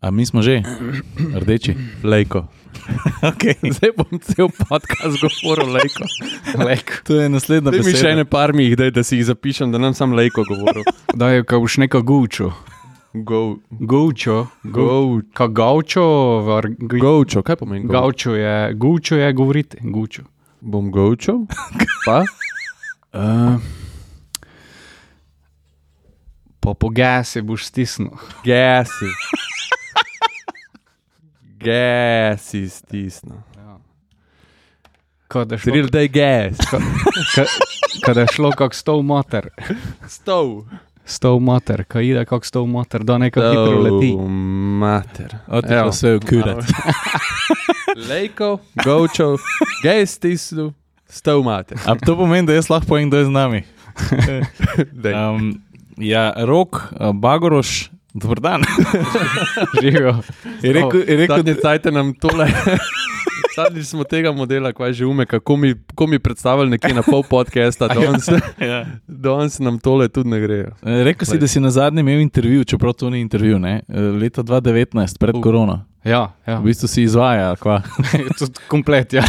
A mi smo že, rdeči. Lejko. Okay. Zdaj bom cel podcast govoril lejko. lejko. To je naslednja Daj mi še beseda. ene par mi jih, daj, da si jih zapišem, da nam sam lejko govoril. Da je kao už neka gučo. Go, Gučo. go, Ka gaučo, var, gaučo, kaj pomeni go? gaučo je, gučo je govoriti, gučo. Bom gaučo, pa Uh, po gasi boš stisnil. gasi. Gasi stisno. Kada je šlo, Cyril, daj gas. ka, kada je šlo kak stov mater. Stov. Stov mater, ka ide kak stov mater, da nekaj hitro leti. Stov, mater. O, ti Evo. pa vse ukurat. Lejko, gaučo, gas stisnu, stov mater. A to pomeni, da jaz lahko povem, da je z nami. Um, ja, rok, uh, Bagoroš, dober dan. Živijo. Je rekel, je rekel Zadnje cajte nam tole. Zadnjič smo tega modela, kaj že ume, kako mi, kako mi predstavljali nekje na pol podcasta, danes, ja. danes nam tole tudi ne gre. Eh, Rekel si, da si na zadnje imel intervju, čeprav to ni intervju, ne? Eh, leta 2019, pred Uh. korono. Ja, ja. V bistvu si izvaja, kva. Tudi komplet, ja.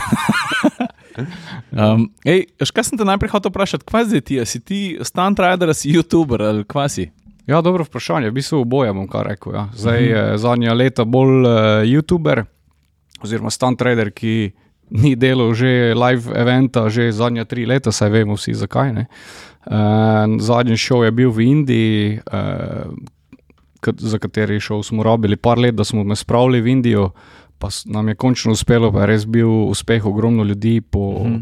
Um, ej, veš, kaj sem te najprej hotel vprašati, kva zdaj ti, si ti stunt rider, si youtuber ali kva si? Ja, dobro vprašanje. V bistvu oboje bom kar rekel. Ja. Zdaj je zadnja leta bolj uh, YouTuber oziroma stunt trader, ki ni delal že live eventa, že zadnja tri leta, saj vemo vsi zakaj. ne. Uh, zadnji šov je bil v Indiji, uh, za kateri šov smo rabili par let, da smo me spravili v Indijo, pa nam je končno uspelo, pa je res bil uspeh ogromno ljudi. Po, Mhm.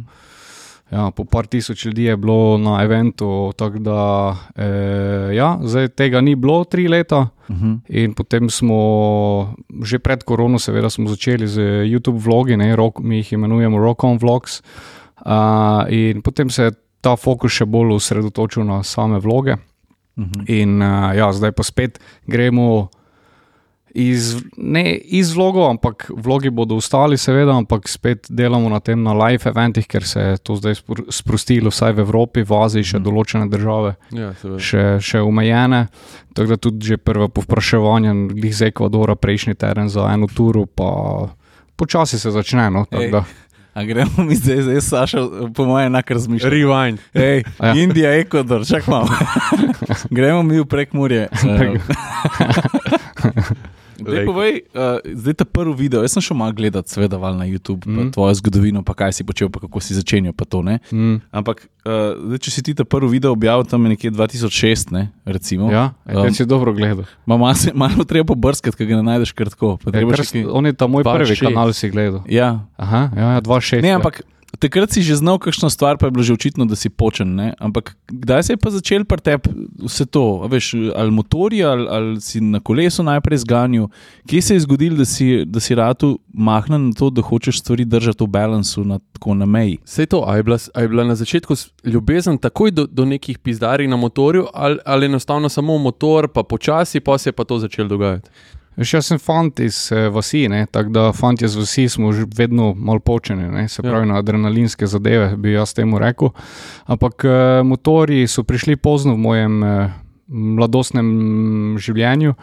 Ja, po par tisoč ljudi je bilo na eventu, tako da eh, ja, zdaj tega ni bilo tri leta. Uh -huh. In potem smo že pred korono, seveda, začeli z YouTube vlogi, ne, rock, mi jih imenujemo Rock on Vlogs. Uh, in potem se je ta fokus še bolj osredotočil na same vloge. Uh -huh. In uh, ja, zdaj pa spet gremo iz, ne iz vlogov, ampak vlogi bodo ostali, seveda, ampak spet delamo na tem na live eventih, ker se je to zdaj spr- sprostilo, vsaj v Evropi, v Aziji, še določene države, Ja, seveda. še, še omejene. Tako da tudi že prva povpraševanja glih z Ekvadora, prejšnji teden za eno turo, pa počasi se začne. No, A gremo mi zdaj, zdaj Saša, po mojem, enak razmišljanje. Rewind. Ej, Ja. ja. Indija, Ekvador, čak malo. gremo mi v prekmurje. Lejko. povej, uh, zdaj ta prvi video. Jaz sem šel malo gledati, seveda, na YouTube, mm. Tvojo zgodovino, pa kaj si počel, pa kako si začenjal. To, ne? mm, Ampak, uh, zdaj, če si ti ta prvi video objavil tam nekje 2006, ne, recimo, ja, um, si dobro gledal. ma malo, se- malo treba pobrskati, ker ga ne najdeš kar tako. Ja, kar kaj- On je ta moj Dva prvi šest. kanal, si gledal. Ja, Aha, ja, ja, 2-6. ne, ampak. Takrat si že znal kakšno stvar, pa je bilo že očitno, da si počen. Ne? Ampak kdaj se je pa začel pri tebi vse to? A Veš, ali motorji, ali, ali si na kolesu najprej zganjal? Kje se je zgodilo, da si, da si rado mahnen na to, da hočeš stvari držati v balansu, na, tako na meji? Vse to, a je, bila, a je bila na začetku ljubezen takoj do, do nekih pizdarij na motorju, ali, ali enostavno samo motor, pa počasi, pa se je pa to začelo dogajati. Veš, jaz sem fant iz eh, vasi, ne, tako da fanti iz vasi smo že vedno malo počeni, ne, se Ja. pravi na adrenalinske zadeve, bi jaz temu rekel. Ampak eh, motorji so prišli pozno v mojem eh, mladostnem življenju.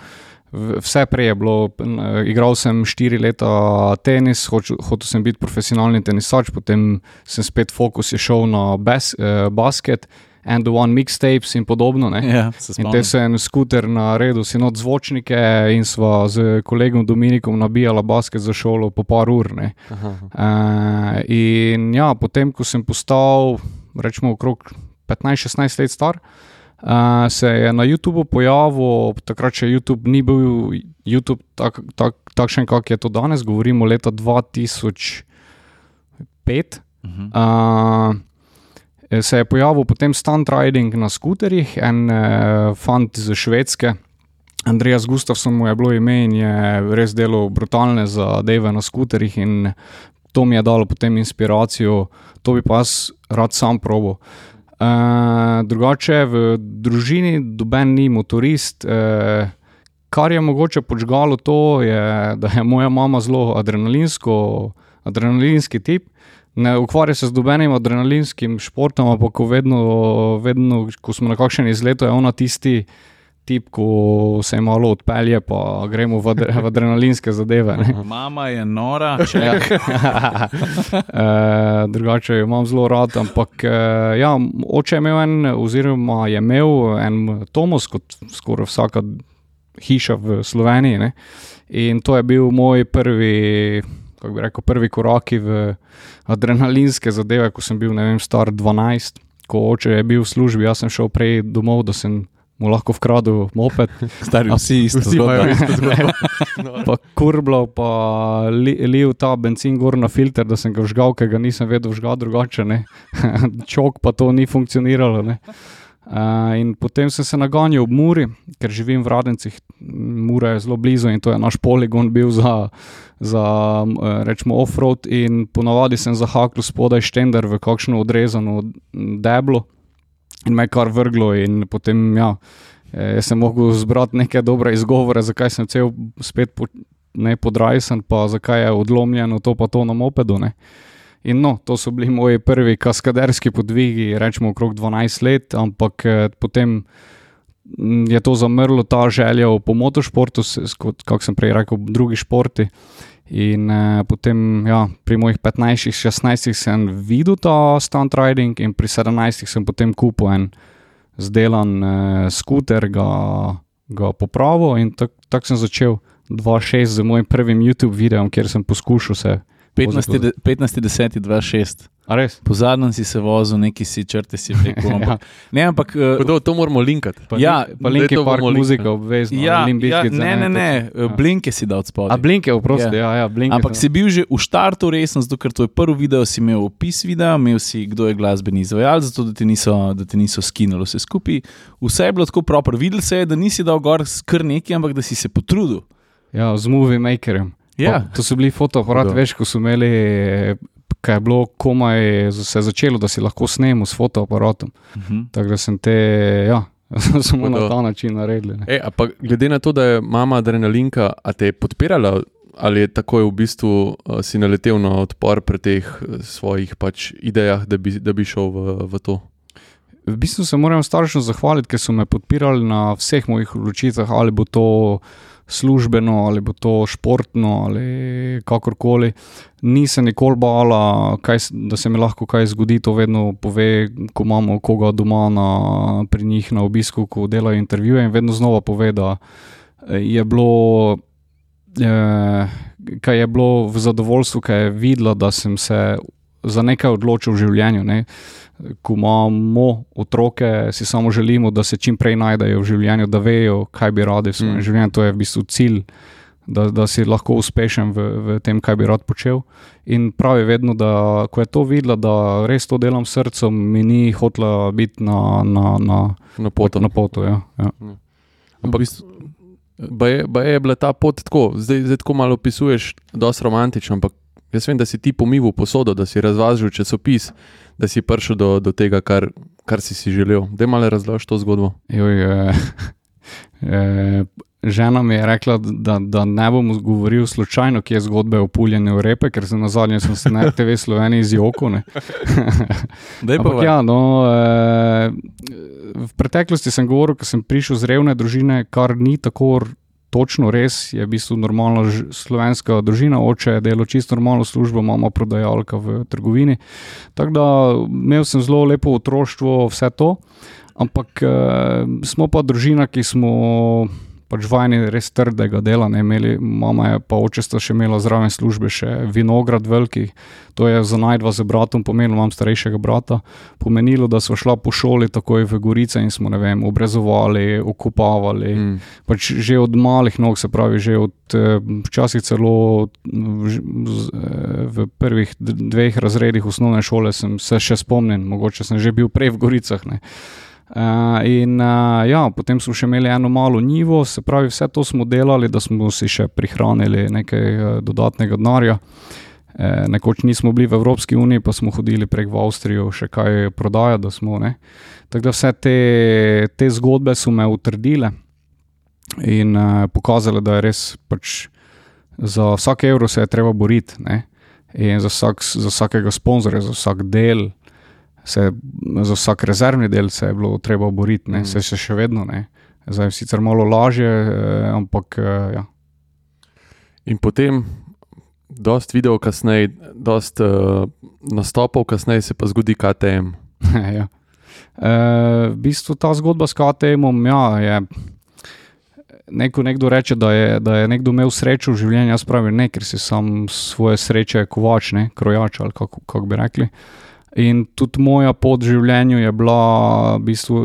Vse prej je bilo, eh, igral sem štiri leta tenis, hoč, hotel sem biti profesionalni tenisač, potem sem spet fokus je šel na bas, eh, basket, and one mixtapes in podobno. Ne. Ja, se In te spomnim. se en skuter naredil, si not zvočnike in sva z kolegom Dominikom nabijala basket za šolo po par ur. Uh, in ja, potem, ko sem postal, rečemo, okrog 15-16 let star, uh, se je na YouTubu pojavil, takrat še YouTube ni bil YouTube tak, tak, takšen, kak je to danes, govorimo leta 2005. Mhm. Uh, se je pojavil potem stunt riding na skuterjih, en uh, fant iz Švedske. Andreas Gustafsson mu je bilo ime in je res delal brutalne zadeve na skuterjih, in to mi je dalo potem inspiracijo, to bi pa jaz rad sam probo. Uh, drugače v družini doben ni motorist. Uh, kar je mogoče počgalo to, je, da je moja mama zelo adrenalinsko, adrenalinski tip. Ne ukvarja se z dobenim adrenalinskim športom, ampak ko vedno, vedno, ko smo na kakšen izlet, je ona tisti, tip, ko se malo odpelje, pa gremo v, adre, v adrenalinske zadeve. Ne. Mama je nora, če Ja. Eh, drugače jo imam zelo rad, ampak eh, ja, oče je imel en, oziroma je imel en Tomos, kot skoraj vsaka hiša v Sloveniji. Ne. In to je bil moj prvi, kako bi rekel, prvi koraki v adrenalinske zadeve, ko sem bil, ne vem, star 12, ko oče je bil v službi, jaz sem šel prej domov, da sem mu lahko vkradel moped. stari vsi isto. Vsi imajo isto zgodbo. No. pa kurblo, pa li, lil ta benzin gor na filter, da sem ga vžgal, ker ga nisem vedel vžgal drugače. Čok pa to ni funkcioniralo. ne. Uh, in potem sem se naganjal ob Muri, ker živim v Radencih, Mura je zelo blizu in to je naš poligon bil za, za eh, rečemo, off-road. In ponavadi sem zahakl spodaj štender v kakšno odrezano deblo in me kar vrglo, in potem ja. eh, Jaz sem mogel zbrati neke dobre izgovore, zakaj sem cel spet po, ne podrajsen, pa zakaj je odlomljeno to pa to na mopedu. Ne. In no, to so bili moji prvi kaskaderski podvigi, rečemo okrog 12 let, ampak eh, potem mm, je to zamrlo, ta želja po motošportu, kot sem prej rekel, drugi športi. In eh, potem, ja, pri mojih 15-16 sem videl ta stunt riding, in pri 17 sem potem kupil en zdelan eh, skuter, ga, ga popravil in tako tak sem začel 2-6 z mojim prvim YouTube videom, kjer sem poskušal se. 15.10.26. A res? Po zadnjem si se vozil, neki si črte si rekel. Ampak, ne, ampak. eh, Tako da To moramo linkati. Pa, Ja, pa to Park bomo muzika obvezna. Ja, ja, ne, ne, ne, to- Ja. blinke si dal spod. A blinke, oprosti, ja, ja, blinke. Ampak si bil že v štartu resen, zato ker to je prvi video, si imel opis videa, imel si, kdo je glasbeni izvajalec, zato da ti niso, da ti niso skinuli vse skupaj. Vse je bilo tako proper. Videl se je, da nisi dal gor kar nekaj, ampak da si se potrudil. Ja, z movie makerjem. Ja. Pa, to so bili fotoaparati, veš, ko so imeli, kaj je bilo komaj se začelo, da si lahko snemal s fotoaparatom. Mhm. Tako da sem te, ja, samo na ta način naredili. ne. E, a pa glede na to, da je mama adrenalinka, a te je podpirala, ali je takoj v bistvu uh, si naletel na odpor pri teh eh, svojih pač idejah, da bi, da bi šel v, v to? V bistvu se moram staršem zahvaliti, ker so me podpirali na vseh mojih odločitvah, ali bo to službeno, ali bo to športno, ali kakorkoli. Nisem nikoli bala, kaj, da se mi lahko kaj zgodi. To vedno pove, ko imamo koga doma na, pri njih na obisku, ko delajo intervjuje in vedno znova pove, da eh, je bilo. Eh, kaj je bilo v zadovoljstvu, kaj je videla, da sem se za nekaj odločil v življenju. Ne? Ko imamo otroke, si samo želimo, da se čim prej najdejo v življenju, da vejo, kaj bi radi v svojem Mm. mm. življenju. To je v bistvu cilj, da, da si lahko uspešen v, v tem, kaj bi rad počel. In pravi vedno, da ko je to videla, da res to delam s srcem, mi ni hotela biti na, na, na, Na potu. na potu. Ja, ja. Ampak V bistvu- ba je, ba je bila ta pot tako, zdaj, zdaj tako malo opisuješ, dosti romantično, ampak jaz vem, da si ti pomival posodo, da si razvažil časopis, da si prišel do, do tega, kar, kar si si želel. Da malo razložiš to zgodbo. Joj, eh, eh, žena mi je rekla, da, da ne bom govoril slučajno, kje je zgodbe o puljenju repe, ker sem na zadnje sem se na RTV Sloveniji Ampak vaj. ja, no, eh, v preteklosti sem govoril, ker sem prišel z revne družine, kar ni tako točno res. Je v bistvu normalna slovenska družina, oče je delo čisto normalno službo, mama prodajalka v trgovini. Tako da imel sem zelo lepo otroštvo, vse to. Ampak eh, smo pa družina, ki smo pač vajeni res trdega dela. Ne, imeli, mama je pa oče sta še imela zraven službe, še vinograd veliki. To je za najdva z bratom pomenilo, imam starejšega brata, pomenilo, da smo šla po šoli takoj v Gorice in smo, ne vem, obrezovali, okupavali. Mm. Pač že od malih nog, se pravi, že od eh, včasih celo v, eh, prvih dveh razredih osnovne šole sem se še spomnil, mogoče sem že bil prej v Goricah. Ne. Uh, in uh, ja, potem smo še imeli eno malo njivo, se pravi, vse to smo delali, da smo si še prihranili nekaj uh, dodatnega denarja. E, nekoč nismo bili v Evropski uniji, pa smo hodili prek v Avstrijo še kaj prodajati. da smo, ne. Tako da vse te, te zgodbe so me utrdile in uh, pokazale, da je res pač za vsak evro se je treba boriti. Ne. In za, vsak, za vsakega sponzorja, za vsak del, se, za vsak rezervni del se je bilo treba boriti, ne, Mm. se, se še vedno ne. Zdaj je sicer malo lažje, eh, ampak eh, ja. In potem, dost videov kasneje, dost uh, nastopov kasneje se pa zgodi KTM. ja. E, v bistvu ta zgodba s KTM-om ja, je. Neko, nekdo reče, da je, da je nekdo imel srečo v življenju, jaz pravim ne, ker si sam svoje sreče kovač, ne, krojač ali kako kak bi rekli. In tudi moja pot v življenju je bila v bistvu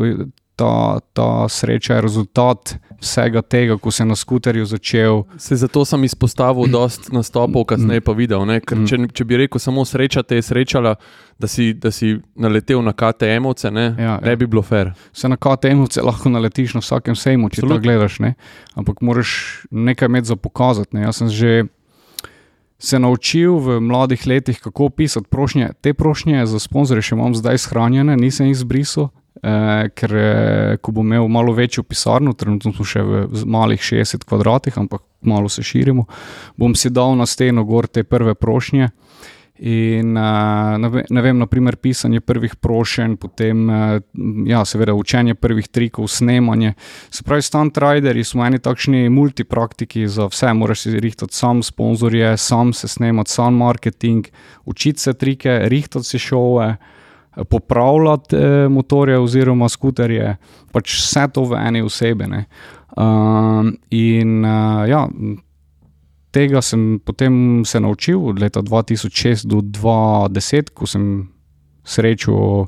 ta, ta sreča, je rezultat vsega tega, ko sem na skuterju začel. Se zato sem izpostavil dost nastopov, kasneje pa videl. ne, Ker, če, če bi rekel samo sreča, te je srečala, da si, da si naletel na KTM-ovce, ne, Ja, ne ja. bi bilo fair. Se na KTM-ovce lahko naletiš na vsakem sejmu, če to Absolutno. gledaš. Ne? Ampak moraš nekaj imeti za pokazati. Ne? Jaz sem že se naučil v mladih letih, kako pisati prošnje. Te prošnje za sponzorje še imam zdaj shranjene, nisem jih zbrisal. Eh, ker eh, ko bom imel malo večjo pisarno, trenutno smo še v malih 60 kvadratih, ampak malo se širimo, bom si dal na steno gor te prve prošnje. In uh, ne ve- ne vem, naprimer, pisanje prvih prošenj, potem, uh, ja, seveda, učenje prvih trikov, snemanje. Se pravi, stunt rideri smo eni takšni multipraktiki za vse, moraš si rihtati sam sponzorje, sam se snemati, sam marketing, učiti se trike, rihtati si šove, popravljati eh, motorje oziroma skuterje, pač vse to v eni osebi. Um, in uh, ja, tega sem potem se naučil od leta 2006 do 2010, ko sem srečal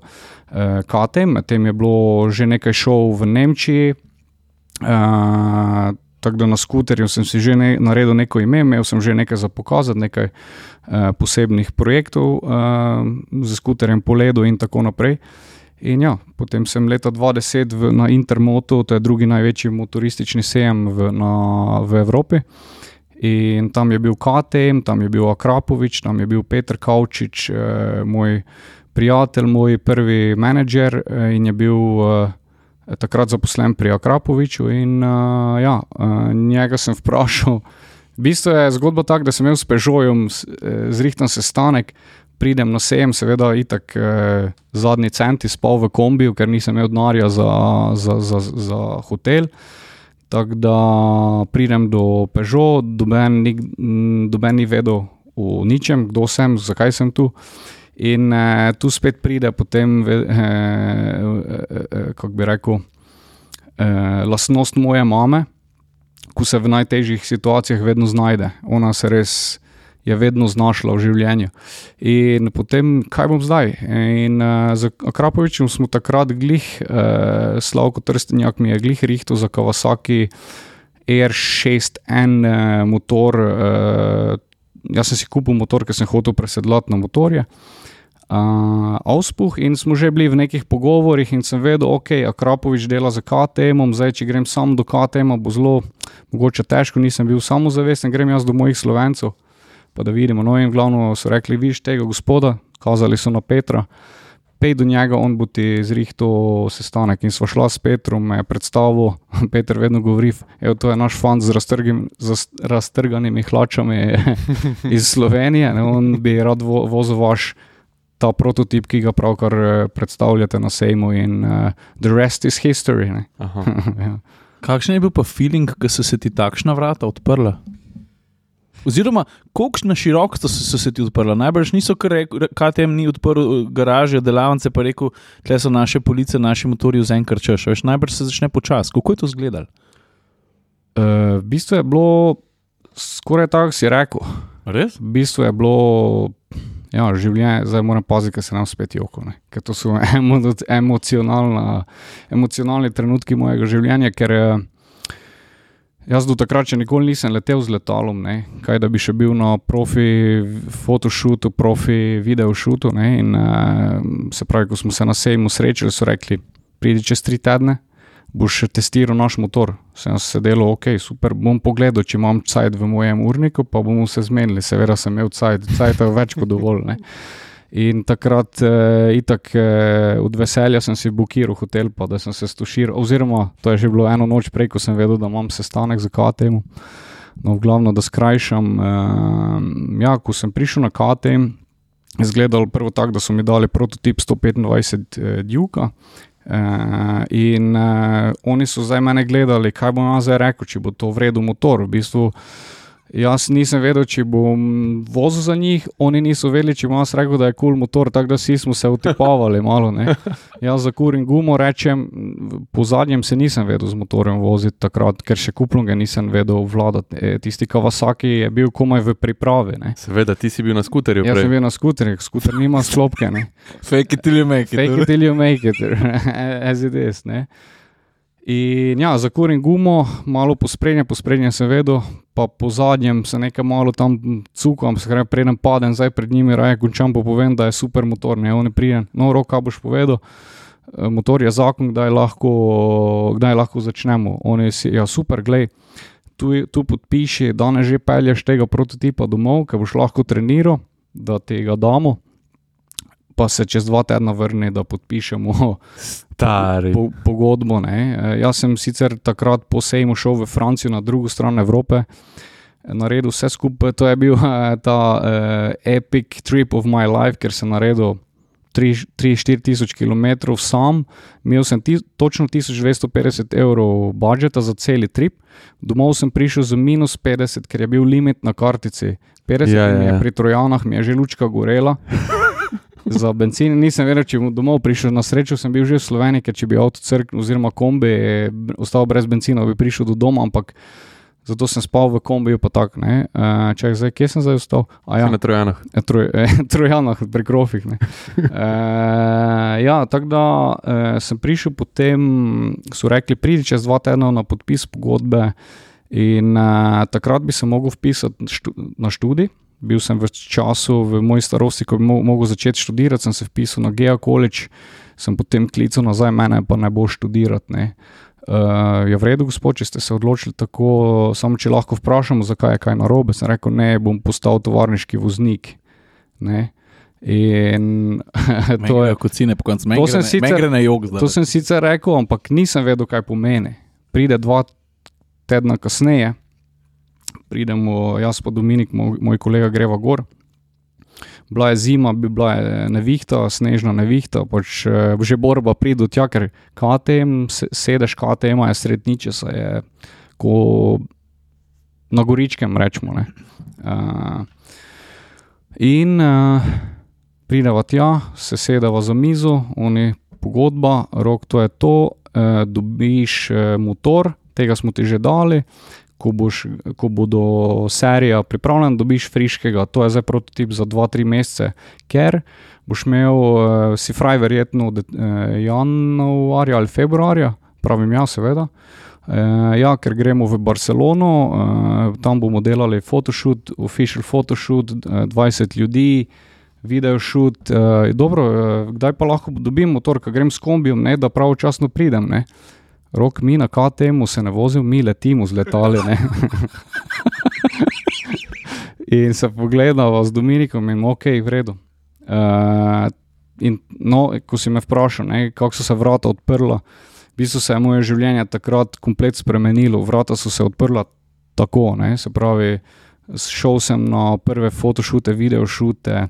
eh, KTM, medtem je bilo že nekaj šov v Nemčiji. Eh, Tako da na skuterju sem si že ne, naredil neko ime, imel sem že nekaj za pokazati, nekaj eh, posebnih projektov eh, z skuterjem po ledu in tako naprej. In ja, potem sem leta 2010 v, na Intermotu, to je drugi največji motoristični sejem v, na, v Evropi. In tam je bil KTM, tam je bil Akrapovič, tam je bil Petr Kavčič, eh, moj prijatelj, moj prvi menedžer eh, in je bil eh, takrat zaposlen pri Akrapoviču. In uh, ja, uh, njega sem vprašal. V bistvu je zgodba taka, da sem imel s Pežojem eh, zrihtan sestanek, pridem na sejem, seveda, itak eh, zadnji centi spal v kombiju, ker nisem imel denarja za, za, za, za hotel. Tako da pridem do Peugeot, doben ni, m, doben ni vedel o ničem, kdo sem, zakaj sem tu. In eh, tu spet pride potem, ve- eh, eh, eh, kako bi rekel, eh, lastnost moje mame, ko se v najtežjih situacijah vedno znajde. Ona se res je vedno znašla v življenju. In potem, kaj bom zdaj? In uh, z Akrapovičem smo takrat glih, uh, Slavko Trstenjak mi je glih rihtel za Kawasaki R6N uh, motor. Uh, jaz sem si kupil motor, ker sem hotel presedlati na motorje. Uh, Auspuh in smo že bili v nekih pogovorih, in sem vedel, ok, Akrapovič dela za KTM, zdaj če grem sam do KTM, bo zelo mogoče težko, nisem bil samozavesten, grem jaz do mojih slovencev, pa da vidimo. No, in glavno so rekli, viš tega gospoda, kazali so na Petra, pej do njega, on bo ti zrihto sestanek. In sva šla s Petrom, me je predstavil, Peter vedno govori, evo, to je naš fant z raztrgim, z raztrganimi hlačami iz Slovenije, ne, on bi rad vo, vozil vaš ta prototip, ki ga pravkar eh, predstavljate na sejmu, in uh, the rest is history. ja. Kakšen je bil pa feeling, ko so se ti takšna vrata odprla? Oziroma, koliko na široko so, se- so se ti odprla? Najbrž niso, ker je KTM ni odprl eh, garaže, delavnice, pa rekel, tle so naše police, naši motori v enkrat češ. Veš, najbrž se začne počasi. Kako je to izgledalo? Uh, v bistvu je bilo skoraj tako, si rekel. Res? V bistvu je bilo ja, življenje, zdaj moram paziti, ker se nam spet joko. Ne? Ker to so emo, emocionalni trenutki mojega življenja, ker eh, jaz do takrat še nikoli nisem letel z letalom, ne? kaj da bi še bil na profi fotoshootu, profi videoshootu. In uh, se pravi, ko smo se na sejmu srečali, so rekli, pridi čez tri tedne. Boš testiral naš motor. Sem se delal, ok, super. Bom pogledal, če imam cajt v mojem urniku, pa bomo se zmenili. Seveda sem imel cajt, cajt je več kot dovolj. Ne. In takrat, eh, itak, eh, od veselja sem si blokiral hotel, pa da sem se stuširal. Oziroma, to je že bilo eno noč prej, ko sem vedel, da imam sestanek za KTM. No, glavno, da skrajšam. Eh, ja, ko sem prišel na KTM, je izgledalo prvo tako, da so mi dali prototip 125 eh, Duka. Uh, in uh, oni so zdaj mene gledali, kaj bom jaz zdaj rekel, če bo to vredno motor. V bistvu, jaz nisem vedel, če bom vozil za njih, oni niso vedeli, če bom jaz rekel, da je kul cool motor, tako da vsi smo se utipavali malo. Ne. Jaz za kurim gumo rečem, po zadnjem se nisem vedel z motorjem voziti takrat, ker še kuplunge nisem vedel vladati. E, tisti Kawasaki je bil komaj v pripravi. Ne. Seveda, ti si bil na skuterju. Jaz prej. sem bil na skuterju, skuter nima sklopke. Ne. Fake it till you make it. Fake it till you make it, as it is. Ne? In ja, zakurim gumo, malo posprednje, posprednje sem vedel, pa po zadnjem se nekaj malo tam cukam, se pravi, preden padem zdaj pred njimi, raje končam, pa povem, da je super motor, ne, on je prijen, no, roka boš povedal. eh, Motor je zakon, kdaj lahko, kdaj lahko začnemo. On je si, ja, super, glej, tu, tu podpiši, da ne že pelješ tega prototipa domov, ki boš lahko treniral, da tega damo, pa se čez dva tedna vrne, da podpišemo Stari. po, pogodbo. Ne. E, Jaz sem sicer takrat po sejmu šel v Francijo, na drugo stran Evrope, naredil vse skupaj. To je bil eh, ta uh, epic trip of my life, ker sem naredil 3-4 tisoč km sam, imel sem ti, točno 1250 evrov budžeta za cel trip, domov sem prišel z minus 50, ker je bil limit na kartici. 50 Ja, ja, ja, ja. pri Trojanah mi je že lučka gorela. Za benzin nisem vedel, če bom domov prišel. Na srečo sem bil že v Sloveniji, ker če bi avto crknil, oziroma kombi eh, ostal brez benzina, bi prišel do doma, ampak zato sem spal v kombiju, pa tako ne. Uh, Čakaj, zdaj, kje sem zdaj ostal? Ja, Na Trojanah. E, Troj, eh, Trojanah, pri Krofih. ne. Eh, ja, tako da eh, sem prišel potem, so rekli, pridi čez dva tedna na podpis pogodbe. In eh, takrat bi se vpisati na štu, na študij. Bil sem v času, v moji starosti, ko bi mo mogel začeti študirati, sem se vpisal na Gea College, sem potem klical nazaj, mene pa ne bo študirati. Ne. Uh, je v redu, gospod, če ste se odločili tako, samo če lahko vprašamo, zakaj je kaj narobe. Sem rekel, ne, bom postal tovarniški voznik. Ne. In to je kot cine, po koncu To meni gre, sicer, gre na jog zdaj. To sem sicer rekel, ampak nisem vedel, kaj pomeni. Pride dva tedna kasneje, pridemo jaz pa Dominik, moj, moj kolega, greva gor. Bila je zima, bi bila je nevihta, snežna nevihta, pač eh, že borba pride tja, ker KTM, se- sedež KTM je sredniče, se je ko na goričkem rečemo. ne. Uh, in uh, prideva tja, se sedeva za mizo, oni pogodba, rok to je to, eh, dobiš eh, motor, tega smo ti že dali. Ko, boš, ko bodo serija pripravljena, dobiš friškega, to je zdaj prototip za 2-3 mesece, ker boš imel, uh, si fraj, verjetno de, uh, januarja ali februarja, pravim ja, seveda. Uh, ja, ker gremo v Barcelono, uh, tam bomo delali photoshoot, official photoshoot, uh, 20 ljudi, video shoot. Uh, dobro, uh, kdaj pa lahko dobim motor, ko grem s kombijem, ne, da pravočasno pridem. Ne. Rok mi na KTM-u se ne vozim, mi letimo z letali. in se pogledava z Dominikom in ok, v redu. Uh, in no, ko si me vprašal, ne, kako so se vrata odprla, v bistvu se je moje življenje takrat komplet spremenilo. Vrata so se odprla tako, ne, se pravi, šel sem na prve fotošute, videošute.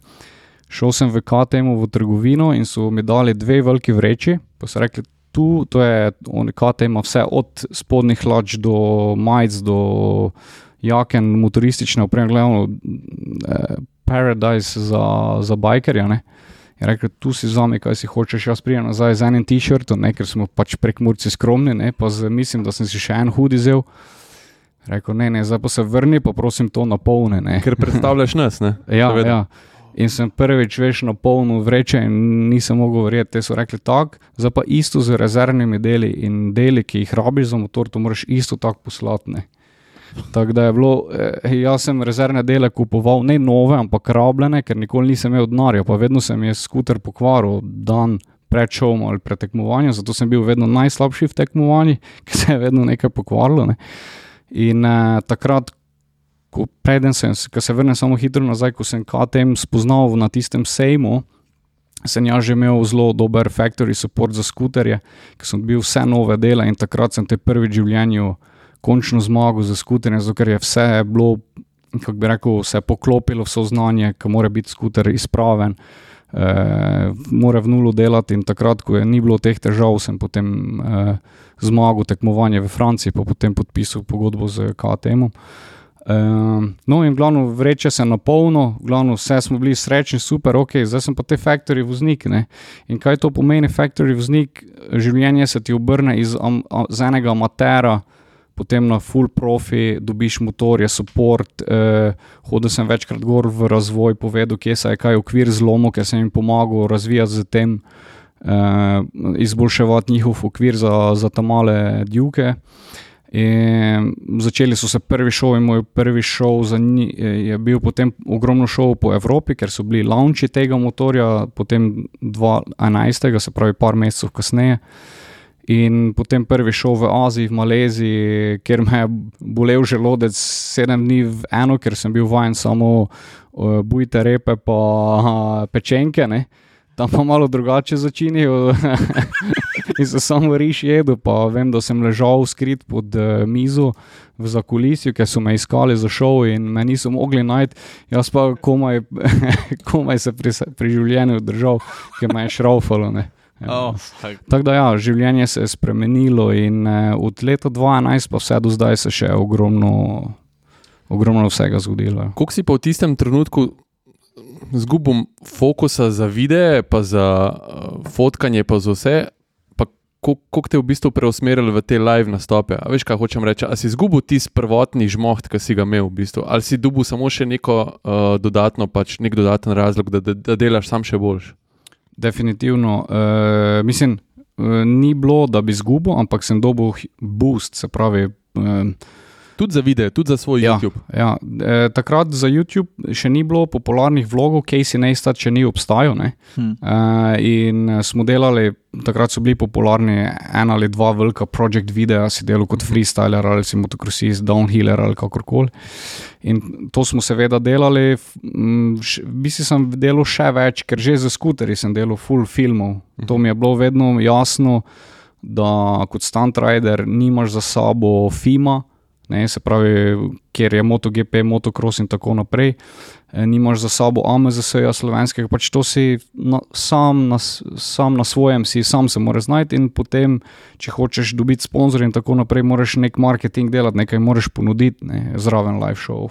Šel sem v KTM v trgovino in so mi dali dve veliki vreči, pa so rekli, tu, to je, oni KTM ima vse od spodnjih hlač do majic, do jaken, motoristične opreme, gledano, eh, Paradise za, za bikerja. Ne. Je rekel, tu si zame, kaj si hočeš, jaz prijem nazaj z enim t-shirtom, ker smo pač prek Murci skromni, ne, pa z, mislim, da sem si še en hudi zel. Rekel, ne, ne, zdaj pa se vrni, pa prosim to napolne. Ne. Ker predstavljaš nas, ne? Ja, Seveda. ja. In sem prvič veš na polno vreče in nisem mogel verjeti. Te so rekli tako, zdaj pa isto z rezervnimi deli in deli, ki jih rabiš za motor, to moraš isto tako poslati. Tako da je bilo, eh, jaz sem rezervne dele kupoval, ne nove, ampak rabljene, ker nikoli nisem imel denarja, pa vedno sem jaz skuter pokvaril dan pred šovom ali pred tekmovanjem, zato sem bil vedno najslabši v tekmovanjih, ker se je vedno nekaj pokvarilo. Ne. In eh, takrat, ko, preden sem, ko se vrnem samo hitro nazaj, ko sem KTM spoznal na tistem sejmu, sem jaz že imel zelo dober factory support za skuterje, ker sem bil vse nove dele in takrat sem te prvi v življenju končno zmagal za skuterje, zato ker je vse bilo, kako bi rekel, se poklopilo, vse znanje, ki mora biti skuter izpraven. uh, mora v nulu delati. In takrat, ko je ni bilo teh težav, sem potem uh, zmagal tekmovanje v Franciji, pa potem podpisal pogodbo z KTM-om. Um, no, in glavno vreče se na polno, glavno vse smo bili srečni, super, ok, zdaj sem pa te factory voznik. Ne? In kaj to pomeni, factory voznik? Življenje se ti obrne iz, um, iz enega amatera, potem na full profi, dobiš motorje, support. Eh, hodil sem večkrat gor v razvoj, povedal, kje se je kaj okvir zlomil, ker sem jim pomagal razvijati z tem, eh, izboljševati njihov okvir za, za te male djuke. In začeli so se prvi šov, in moj prvi šov je bil potem ogromno šov po Evropi, ker so bili launči tega motorja, potem 2011, se pravi, par mesecev kasneje. In potem prvi šov v Aziji, v Maleziji, kjer me je bolel želodec sedem dni v eno, ker sem bil vajen samo uh, bujte repe, pa uh, pečenke. Ne? Tam pa malo drugače začinijo in se samo riš jedo. Pa vem, da sem ležal skrit pod uh, mizo v zakulisju, ker so me iskali za šov in me niso mogli najti. Jaz pa komaj, komaj se pri, pri življenju držal, ker me je šraufalo. Oh, Tako da, ja, življenje se je spremenilo, in uh, od leta 2012 pa vse do zdaj se je še ogromno, ogromno vsega zgodilo. Kako si pa v tistem trenutku zgubil fokusa za videe, pa za uh, fotkanje, pa za vse? Kako te je v bistvu preusmerili v te live nastope? A veš, kaj hočem reči? Ali si izgubil tisti prvotni žmoht, ki si ga imel v bistvu, ali si dubil samo še neko uh, dodatno, pač nek dodaten razlog, da, da, da delaš sam še boljš? Definitivno. Uh, mislim, uh, ni bilo, da bi izgubil, ampak sem dobil boost, se pravi. Uh, Tudi za video, tudi za svoj ja, YouTube. Ja. E, takrat za YouTube še ni bilo popularnih vlogov, Casey Neistat še ni obstajal. Hmm. E, in smo delali, takrat so bili popularni ena ali dva velika projekt videa, si delal kot freestyler ali si motokrosist, downhiller ali kakorkoli. In to smo seveda delali, bi si sem delal še več, ker že za skuterji sem delal full filmov. Hmm. To mi je bilo vedno jasno, da kot stunt rider nimaš za sabo FIMA ne, se pravi, kjer je MotoGP, motocross in tako naprej. E, nimaš za sabo AMZS-ja slovenskega, pač to si na, sam, na, sam na svojem, si sam se moraš znajti in potem, če hočeš dobiti sponzorje in tako naprej, moraš nek marketing delati, nekaj moraš ponuditi, ne, zraven live show.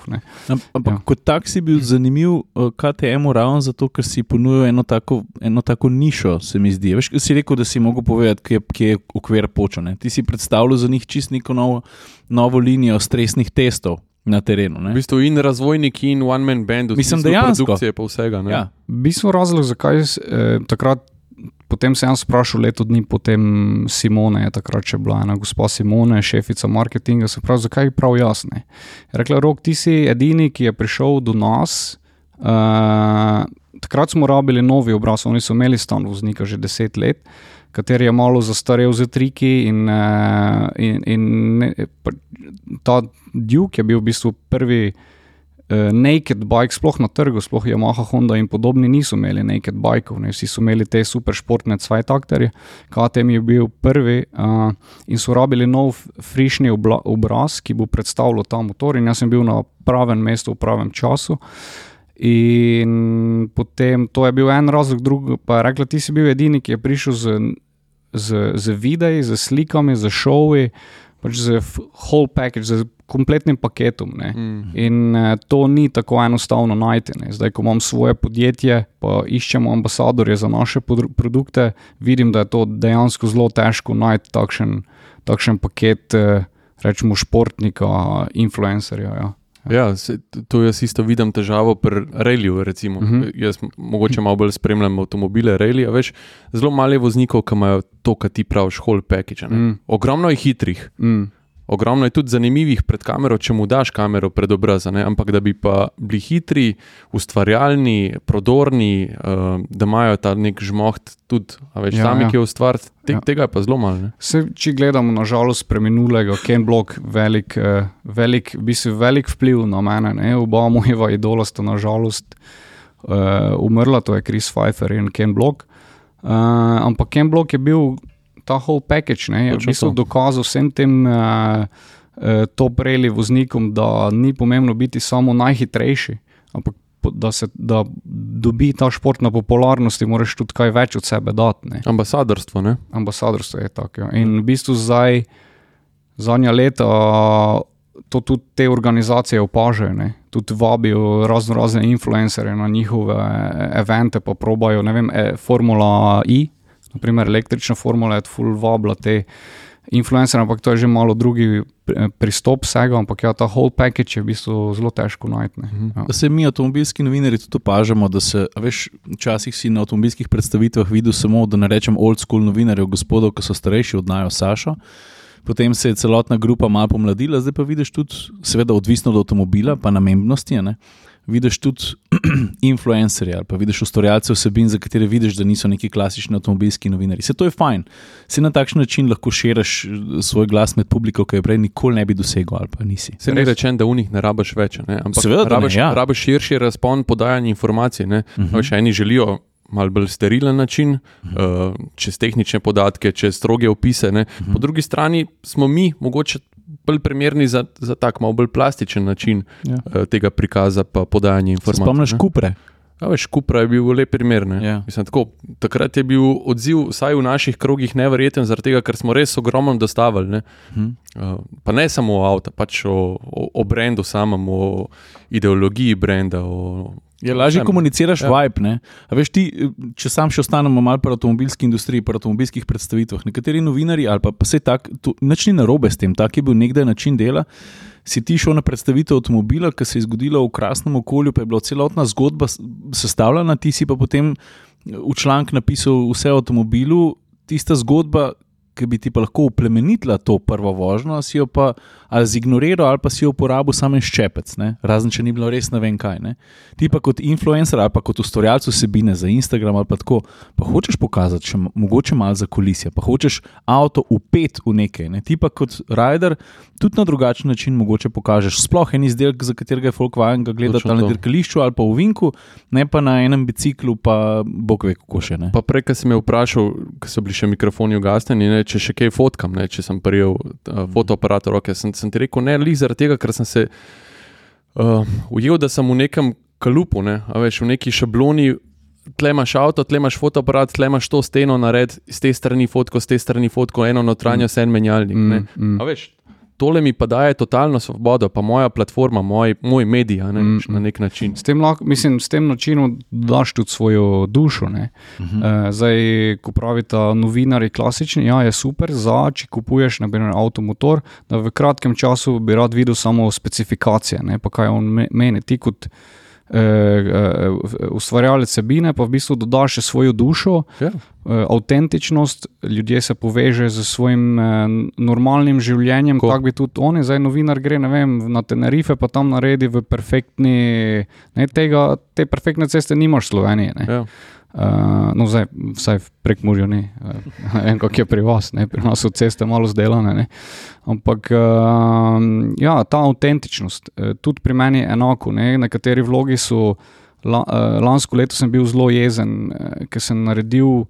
Ampak ja. kot tak si bil zanimiv uh, KTM-u ravno zato, ker si ponujal eno tako, eno tako nišo, se mi zdi. Veš, si rekel, da si mogel povedati, kje, kje je okvir počene. Ti si predstavljal za njih čist neko novo, novo linijo stresnih testov na terenu. Ne? V bistvu in razvojnik, in one man band, mislim, da je produkcija pa vsega. Ja. V bistvu razlog, zakaj eh, takrat. Potem sem sprašil, leto dni potem Simone, je takrat še bila ena gospa Simone, šefica marketinga, se pravi, zakaj je prav jasno. Rekla je, rok, ti si edini, ki je prišel do nas. Uh, takrat smo rabili novi obraz, oni so imeli stan voznika že deset let, kateri je malo zastarel z triki in, uh, in, in ta Duke je bil v bistvu prvi uh, naked bike, sploh na trgu, sploh Yamaha, Honda in podobni niso imeli naked bikov, ne? vsi so imeli te super športne cvajtakterje. KTM je bil prvi uh, in so rabili nov frišni obraz, ki bo predstavljal ta motor in jaz sem bil na pravem mestu v pravem času. In potem to je bil en razlog, drugi pa je rekla, ti si bil edini, ki je prišel z, z, z videi, z slikami, z šovi, pač z whole package, z kompletnim paketom. Mm. In uh, to ni tako enostavno najti. Ne. Zdaj, ko imam svoje podjetje, pa iščemo ambasadorje za naše produkte, vidim, da je to dejansko zelo težko najti takšen, takšen paket, uh, rečemo, športnika, influencerja. Ja. Ja, se, to jaz isto vidim težavo pri reliju. Uh. -huh. Jaz mogoče malo bolj spremljam avtomobile, relije. Veš, zelo malo je voznikov, ki imajo to, kar ti praviš, whole package. Mm. Ogromno je hitrih. Mm. Ogromno je tudi zanimivih pred kamero, če mu daš kamero pred obraz, ampak da bi pa bili hitri, ustvarjalni, prodorni, uh, da imajo ta nek žmoht, tudi več ja, sami, ja. ki je ustvarjati, te, ja. tega je pa zelo malo. Se, če gledamo na žalost preminulega, Ken Block, velik, uh, velik, bi se velik vpliv na mene, ne? oba mojeva idola sta na žalost uh, umrla, to je Chris Pfeiffer in Ken Block. Uh, ampak Ken Block je bil ta whole package, ne, je v bistvu dokazal vsem tem uh, uh, top reli voznikom, da ni pomembno biti samo najhitrejši, ampak da, se, da dobi ta šport na popularnosti, moraš tudi kaj več od sebe dati. ne. Ambasadorstvo, ne? Ambasadorstvo je tako. Ja. In v bistvu zdaj, zadnja leta, to tudi te organizacije opažajo. Ne. Tudi vabijo razno razne influencerje na njihove evente, pa probajo, ne vem, e, Formula I, naprimer električna formula je full vabla te. Influencer, ampak to je že malo drugi eh, pristop vsega, ampak ja, ta whole package je v bistvu zelo težko najti. ne. Ja. Da se mi, avtomobilski novinari, tudi opažamo, da se, veš, včasih si na avtomobilskih predstavitvah videl samo, da ne rečem, old school novinarjev, gospodov, ki so starejši od Najo Sašo. Potem se je celotna grupa malo pomladila, zdaj pa vidiš tudi, seveda, odvisno od avtomobila, pa namembnosti. Ne? Vidiš tudi influencerje ali pa vidiš ustvarjalce vsebin, za katere vidiš, da niso neki klasični avtomobilski novinari. Se to je fajn, se na takšen način lahko širiš eh, svoj glas med publiko, ki jo prej nikoli ne bi dosegel ali pa nisi. Se ne rečem, da v njih ne rabiš več, ne? ampak Seveda, da ne, rabiš, ja. rabiš širši razpon podajanja informacij. Uh Mhm. -huh. Še eni želijo malo bolj sterilen način, uh -huh. uh, čez tehnične podatke, čez stroge opise. Ne? Uh -huh. Po drugi strani smo mi mogoče bolj primerni za, za tak malo bolj plastičen način Ja. uh, tega prikaza pa podajanja informacij. spomniš kupre? Ja, veš, Kupra je bil lep primer. ne. Ja. Mislim, tako, takrat je bil odziv, vsaj v naših krogih, neverjeten, zaradi tega, ker smo res ogromno dostavili. Ne. Hm. Uh, pa ne samo o avtu, pač o, o, o brendu samem, o ideologiji brenda. O, Je lažje komuniciraš Ja. vibe. Ne? A Veš, ti, če sam še ostanemo malo pri avtomobilski industriji, pri avtomobilskih predstavitvah, nekateri novinari ali pa, pa vse tako, nič ni narobe s tem, tak je bil nekdaj način dela. Si ti šel na predstavitev avtomobila, ki se je zgodila v krasnem okolju, pa je bila celotna zgodba sestavljena, ti si pa potem v članek napisal vse o avtomobilu, tista zgodba, ki bi ti pa lahko uplemenitila to prvo vožnjo, si jo pa ali zignoriral, ali pa si jo uporabil samo en ščepec, ne? razen če ni bilo res ne vem kaj. Ne? Ti pa kot influencer ali pa kot ustvarjalec vsebine za Instagram ali pa tako, pa hočeš pokazati še mo- mogoče malo za kulisje, pa hočeš avto upet v nekaj. Ne? Ti pa kot rider tudi na drugačen način mogoče pokažeš sploh en izdelek, za katerega je folk vajen ga gledati ali na dirkališču ali pa v Vinku, ne pa na enem biciklu, pa bog ve kako še ne. Pa prej, ko sem me vprašal, ko so bili še mikrofoni ugasnjeni, ne, če še kaj fotkam, ne, če sem prijel uh, fotoaparat v roke, sem, sem ti rekel ne, li zaradi tega, ker sem se uh, ujel, da sem v nekem kalupu, ne, a veš, v neki šabloni. Tle imaš avto, tle imaš fotoaparat, tle imaš to steno, nared z te strani fotko, z te strani fotko, eno notranjo, mm. en menjalnik. Mm, mm. A veš, tole mi pa daje totalno svobodo, pa moja platforma, moj, moj medij, a ne, Mm, mm, na nek način. S tem, lahko, mislim, s tem načinom daš tudi svojo dušo. Uh Mhm. -huh. e, zdaj, ko pravite novinari klasični, ja, je super, za če kupuješ naprimer avtomotor, da v kratkem času bi rad videl samo specifikacije, ne, pa kaj on me- meni. Ti kot ustvarjalec sebine, pa v bistvu dodaš še svojo dušo. Ja. eh, avtentičnost, ljudje se povežejo z svojim eh, normalnim življenjem, Ko- tako bi tudi oni, zdaj novinar gre vem, na Tenerife, pa tam naredi v perfektni, ne, tega, te perfektne ceste nimaš v Sloveniji. Ne. Ja. Uh, no, zdaj, vsaj prek Murja ni, uh, ne vem, kako je pri vas, ne? pri nas so ceste malo zdelane. Ne? Ampak uh, ja, ta avtentičnost, eh, tudi pri meni je enako. Ne? Nekateri vlogi so, la, uh, lansko leto sem bil zelo jezen, uh, ker sem naredil.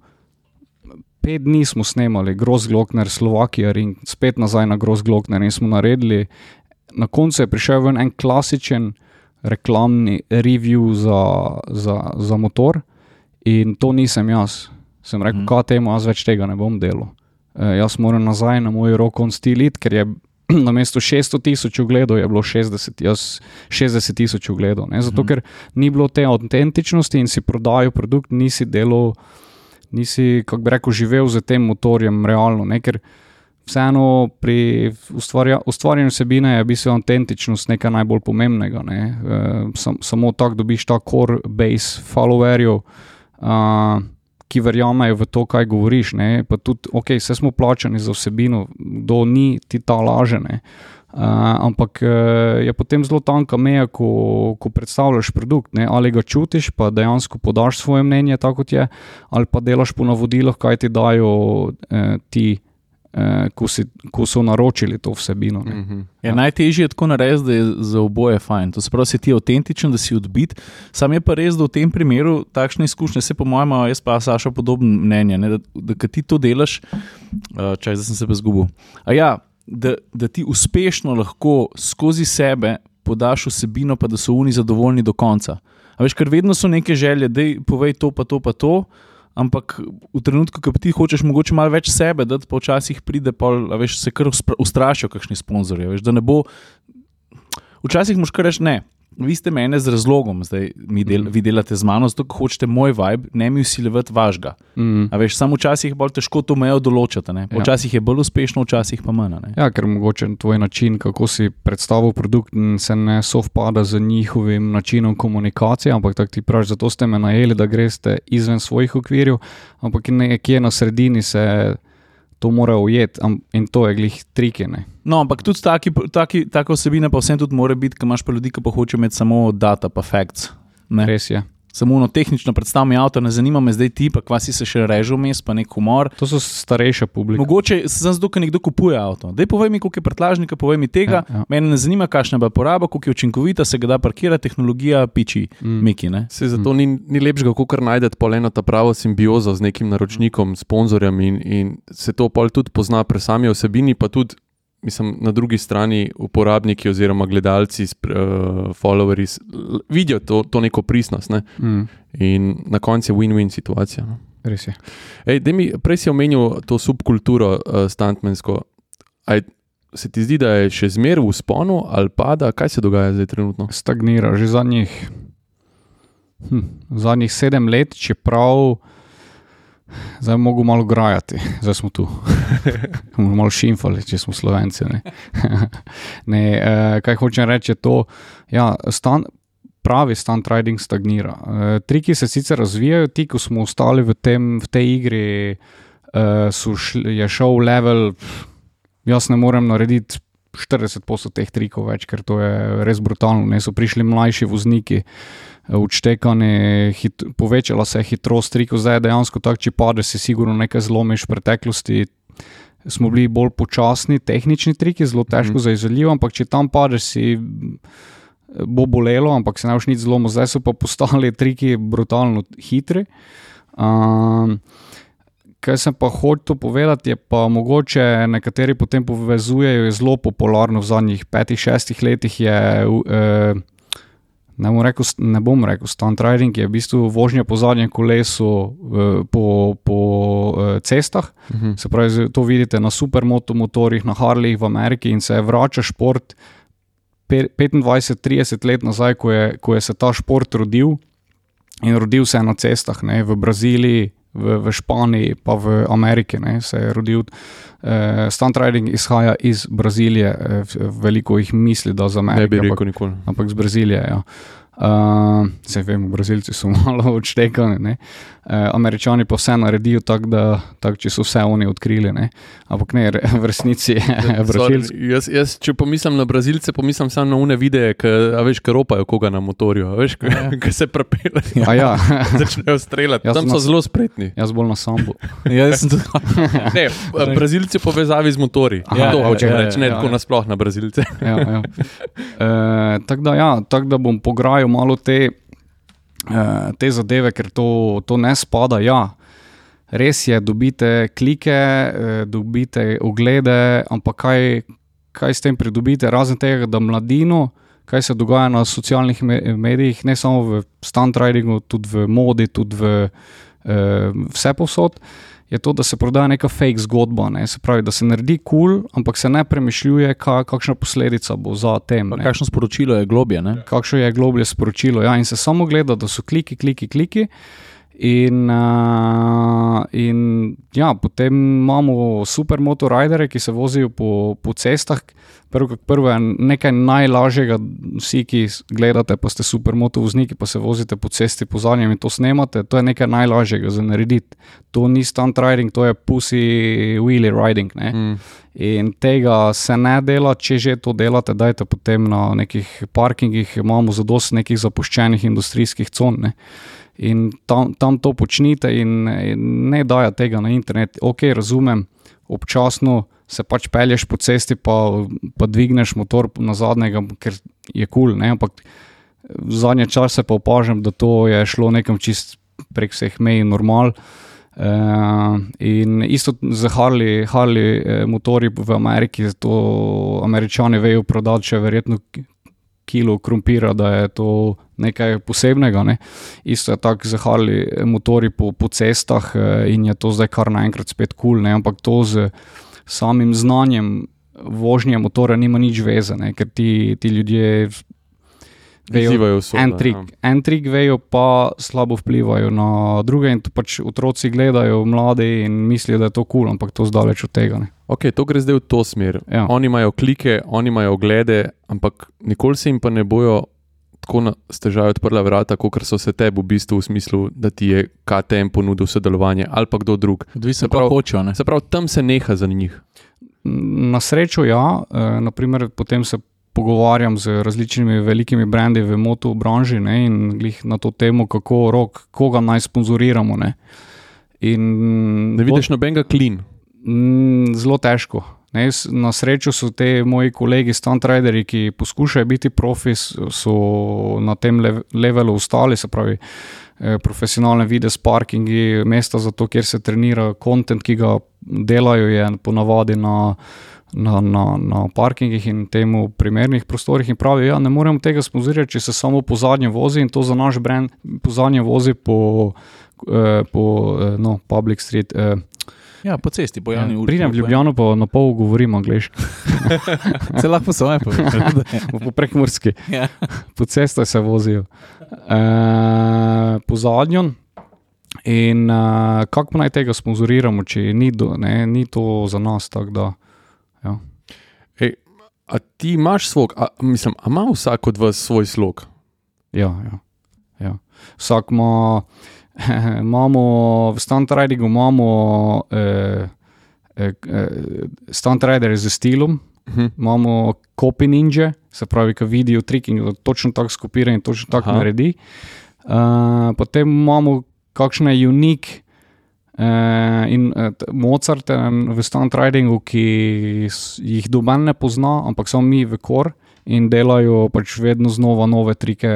Pet dni smo snemali, Grozglokner, Slovakija, in spet nazaj na Grozglokner, in smo naredili. Na koncu je prišel en klasičen reklamni review za, za, za motor, in to nisem jaz. Sem rekel, Mhm. kaj temu, jaz več tega ne bom delal. E, jaz moram nazaj na moj rokon stilit, ker je na mesto 600 tisoč ogledov je bilo 60, jaz 60 tisoč ogledov. ne. Zato, Mhm. ker ni bilo te avtentičnosti in si prodajal produkt, nisi delal, nisi, kako bi rekel, živel z tem motorjem realno. Ne? Ker vseeno pri ustvarja, ustvarjanju vsebine je v bistvu avtentičnost nekaj najbolj pomembnega. Ne? E, sam, samo tako dobiš ta core base followerjev. Uh, Ki verjamejo v to, kaj govoriš. Ne? Pa tudi, ok, vse smo plačani za vsebino, kdo ni ti ta lažene. Uh, ampak uh, je potem zelo tanka meja, ko, ko predstavljaš produkt. Ne? Ali ga čutiš, pa dejansko podaš svoje mnenje, tako kot je, ali pa delaš po navodilih, kaj ti dajo eh, ti, eh, ko, si, ko so naročili to vsebino. Ne? Mhm. Ja, Ja. najtežje je tako narediti, da je za oboje fajn. To se pravi, si ti avtentičen, da si odbit. Sam je pa res, da v tem primeru takšne izkušnje, se po mojem, jaz pa Saša podobno mnenje, ne, da, da kad ti to delaš, uh, čaj, zdaj sem se pa zgubil. A ja, da, da ti uspešno lahko skozi sebe podaš vsebino, pa da so oni zadovoljni do konca. A veš, ker vedno so neke želje, da povej to, pa to, pa to. Ampak v trenutku, ko ti hočeš mogoče malo več sebe, da pa včasih pride, pol, veš, se kar ustrašijo, kakšni sponzorji. Veš, da ne bo. Včasih moš kar reči ne. Vi ste mene z razlogom, zdaj mi del, vi delate z mano, zato hočete moj vibe, ne mi usiljevati vašega. Mm. A veš, samo včasih je bolj težko to mejo določiti. Ja. Včasih je bolj uspešno, včasih pa manj. Ja, ker mogoče tvoj način, kako si predstavil produkt, se ne sovpada z njihovim načinom komunikacije, ampak tako ti praviš, zato ste me najeli, da greste izven svojih okvirjev, ampak nekje na sredini se to mora ujeti am- in to je glih trikine. No, ampak tudi taki, taki, taka osebina pa vsem tudi mora biti, ker imaš pa ljudi, ki pa hočejo imeti samo data, pa facts. Ne. Res je. Samo ono tehnično predstav mi avto, ne zanima me zdaj ti, pa kva si se še reže vmes, pa nek humor. To so starejša publika. Mogoče sem zato, ker nekdo kupuje avto. Dej povej mi, koliko je prtlažnika, povej mi tega. Ja, ja. Mene ne zanima, kakšna bo poraba, koliko je učinkovita, se ga da parkirati, tehnologija piči, Mm. miki. Ne? Se zato ni, ni lepšega, kot najdete pol eno ta pravo simbiozo z nekim naročnikom, sponzorjem in, in se to pol tudi pozna pri sami osebini, pa tudi. Mislim, na drugi strani uporabniki oziroma gledalci, uh, followerji s- l- vidijo to, to neko pristnost ne? Mm. in na koncu je win-win situacija. No? Res je. Ej, mi, prej si omenil to subkulturo uh, stuntmensko. Aj, se ti zdi, da je še zmeraj v sponu ali pada? Kaj se dogaja zdaj trenutno? Stagnira že zadnjih, hm, zadnjih sedem let, čeprav zdaj mogo malo grajati, zdaj smo tu. Malo šimfali, če smo slovenci. Ne? ne, eh, kaj hočem reči, je to, ja, stan, pravi stunt riding stagnira. Eh, triki se sicer razvijajo, ti, ko smo ostali v, tem, v tej igri, eh, šli, je šel level, jaz ne morem narediti 40% teh trikov več, ker to je res brutalno. Ne so prišli mlajši vozniki, eh, odštekani, hit, povečala se je hitrost trikov, zdaj je dejansko tako, če padeš, si sigurno nekaj zlomiš v preteklosti. Smo bili bolj počasni, tehnični triki, zelo težko Mhm. za izvedljivo, ampak če tam padeš, si bo bolelo, ampak se ne boš nič zlomil, zdaj so pa postali triki brutalno hitri. Um, Kaj sem pa hotel povedati, je pa mogoče nekateri potem povezujejo, je zelo popularno v zadnjih petih, šestih letih. Je, eh, ne, bom rekel, ne bom rekel, stunt riding je v bistvu vožnja po zadnjem kolesu eh, po, po eh, cestah. Mhm. Se pravi, to vidite na supermoto motorjih, na Harleyjih v Ameriki in se vrača šport pe- 25-30 let nazaj, ko je, ko je se ta šport rodil in rodil se je na cestah, ne, v Braziliji, v, v Španiji, pa v Ameriki ne, se je rodil. Uh, stunt riding izhaja iz Brazilije, eh, veliko jih misli, da za Ne Ameriko. bi ampak- rekel nikoli. ampak z Brazilije. Ja. Uh, se vemo, Brazilci so malo odštekani, ne. uh, Američani pa vse naredijo tako, da tak, če so vse oni odkrili. Ne. Ampak ne, v resnici je Brazilci. Jaz, jaz, če pomislim na Brazilce, pomislim samo na une videe, ki veš, ki ropajo koga na motorju, a veš, Ja. ki se prepeljejo, A ja, začnejo streljati. Jaz Tam so na- zelo spretni. jaz bolj na sambu. Ja, jaz sem tudi. Ne, Brazilci v povezavi z motorji. Aha, to ja, hočem ja, reči, ne ja, tako ja. nasploh na Brazilce. Ja, ja. E, tako da, ja, tak da bom pograjal malo te, te zadeve, ker to, to ne spada. Ja. Res je, dobite klike, eh, dobite oglede, ampak kaj, kaj s tem pridobite, razen tega, da mladino, kaj se dogaja na socialnih me- medijih, ne samo v stunt ridingu, tudi v modi, tudi v eh, vse posod, je to, da se prodaja neka fake zgodba. Ne? Se pravi, da se naredi kul, cool, ampak se ne premišljuje, ka, kakšna posledica bo za tem. Pa ne. Kakšno sporočilo je globje? Ne? Kakšno je globlje sporočilo. Ja, in se samo gleda, da so kliki, kliki, kliki. In, uh, in ja, potem imamo supermotoridere, ki se vozijo po, po cestah. Prvo, prvo je nekaj najlažjega, vsi, ki gledate, pa ste supermoto vozniki, pa se vozite po cesti po zadnjem in to snemate. To je nekaj najlažjega za narediti. To ni stunt riding, to je pussy wheelie riding. Ne? Mm. In tega se ne dela, če že to delate, dajte potem na nekih parkingih, imamo zadosti nekih zapuščenih industrijskih con. Ne. In tam, tam to počnite, in, in ne daja tega na internet. Ok, razumem, občasno se pač pelješ po cesti, pa, pa dvigneš motor na zadnjega, ker je kul, cool, ampak v zadnje čase pa opažam, da to je šlo nekam čist prek vseh mej normal. Uh, in isto za Harley, Harley eh, motorji v Ameriki, to američani vejo prodati še verjetno kilo krompira, da je to nekaj posebnega. Ne. Isto je tako zahali motori po, po cestah eh, in je to zdaj kar naenkrat spet kul, cool, ampak to z samim znanjem vožnje motora nima nič vezane, ker ti, ti ljudje. Vejo, en, trik, en trik vejo, pa slabo vplivajo na druge. In pač otroci gledajo mlade in mislijo, da je to kul, cool, ampak to zdaleč od tega. Ne. Ok, to gre zdaj v to smer. Ja. Oni imajo klike, oni imajo oglede, ampak nikoli se jim pa ne bojo tako stežajo odprla vrata, kot so se tebi v bistvu v smislu, da ti je KTM ponudil sodelovanje ali pa kdo drug. Se pravi, hočejo. Se pravi, tam se neha za njih. Na srečo, ja. E, naprimer, potem se pogovarjam z različnimi velikimi brendi v motu branži ne, in glih na to temo, kako rok, koga naj sponzoriramo. Ne. In, ne vidiš nobenega klin. Zelo težko. Ne, na srečo so te moji kolegi, stuntrideri, ki poskušajo biti profi, so na tem levelu ostali, se pravi, eh, profesionalne vide, parkingi, mesta za to, kjer se trenira, kontent, ki ga delajo, je ponavadi na na, na, na parkingih in temu primernih prostorih in pravijo, ja, ne moremo tega sponzorirati, če se samo po zadnje vozi in to za naš brand, po zadnje vozi po, eh, po eh, no, Public Street. Eh, Ja, po cesti, po javni ja, ulici. Pridem v Ljubljano, pa na pol govorim angliško. se lahko svoje povem. po prekmorski. Ja. Po cesti se vozijo. E, po zadnjem. In uh, kako naj tega sponzoriramo, če ni, do, ne, ni to za nas tako? Ja. Ej, a ti imaš svoj, a, mislim, a ima vsak od vas svoj slog? Ja, ja. ja. vsak ima, imamo v Stuntridingu, imamo eh, eh, eh Stuntrider z stilom. Uh mhm. -huh. Imamo copy ninja, se pravi, ki vidijo trik in da točno tako skopira in točno tako naredi. Uh, potem imamo kakšne unik, Uh, in uh, Mozart v Stunt Ridingu, ki jih doben ne pozna, ampak so mi v kor in delajo pač vedno znova nove trike,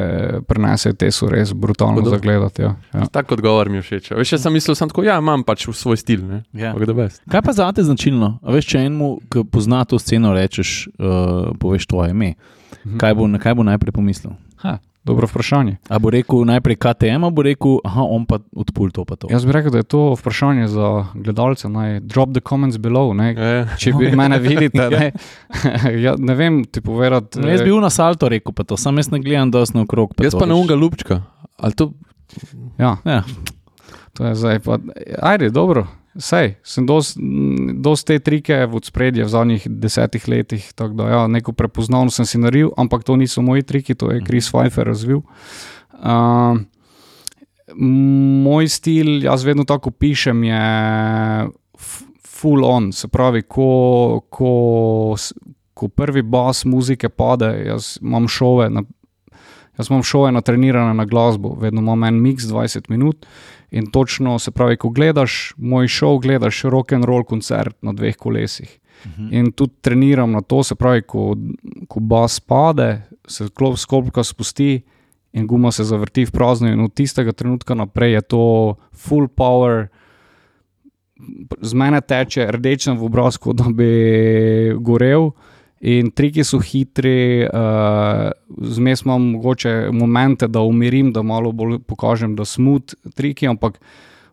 prenesejo te so res brutalno za gledati. Ja. Ja. Tako odgovor mi je všeč. Veš, jaz sem mislil, da ja, imam pač svoj stil. Ja. Kaj pa za te značilno? A veš, če enemu, ki pozna to sceno, rečeš, uh, poveš tvoje ime. Mhm. Kaj bo, na kaj bo najprej pomislil? Ha. Dobro vprašanje. A bo rekel najprej KTM, ali bo rekel, da on pa odpul to. to. Jaz bi rekel, da je to vprašanje za gledalce. Naj drop the comments below. E. Če bi mene videli, ne. ja, ne vem ti povedati. No, jaz bi bil na salto rekel, pa to sam jaz ne gledam, da sem okrog. Jaz pa na unga lupčka. To... Ja. ja. To je zdaj pa. Ajde, dobro. Sej, sem dosti te trike v spredje v zadnjih desetih letih, tako da ja, neko prepoznavno sem si naredil, ampak to niso moji triki, to je Chris Pfeiffer razvil. Uh, moj stil, jaz vedno tako pišem, je full on, se pravi, ko, ko, ko prvi bas muzike pade, jaz imam šove, na, jaz imam šove natrenirane na glasbo, vedno imam en mix 20 minut. In točno se pravi, ko gledaš moj šov, gledaš rock and roll koncert na dveh kolesih. Uh mhm. In tudi treniram na to, se pravi, ko, ko bas pade, se sklopka spusti in guma se zavrti v prazno. In od tistega trenutka naprej je to full power. Z mene teče rdečem v obrazku, da bi gorel. In triki so hitri, uh, zmes imam mogoče momente, da umirim, da malo bolj pokažem, da smut triki, ampak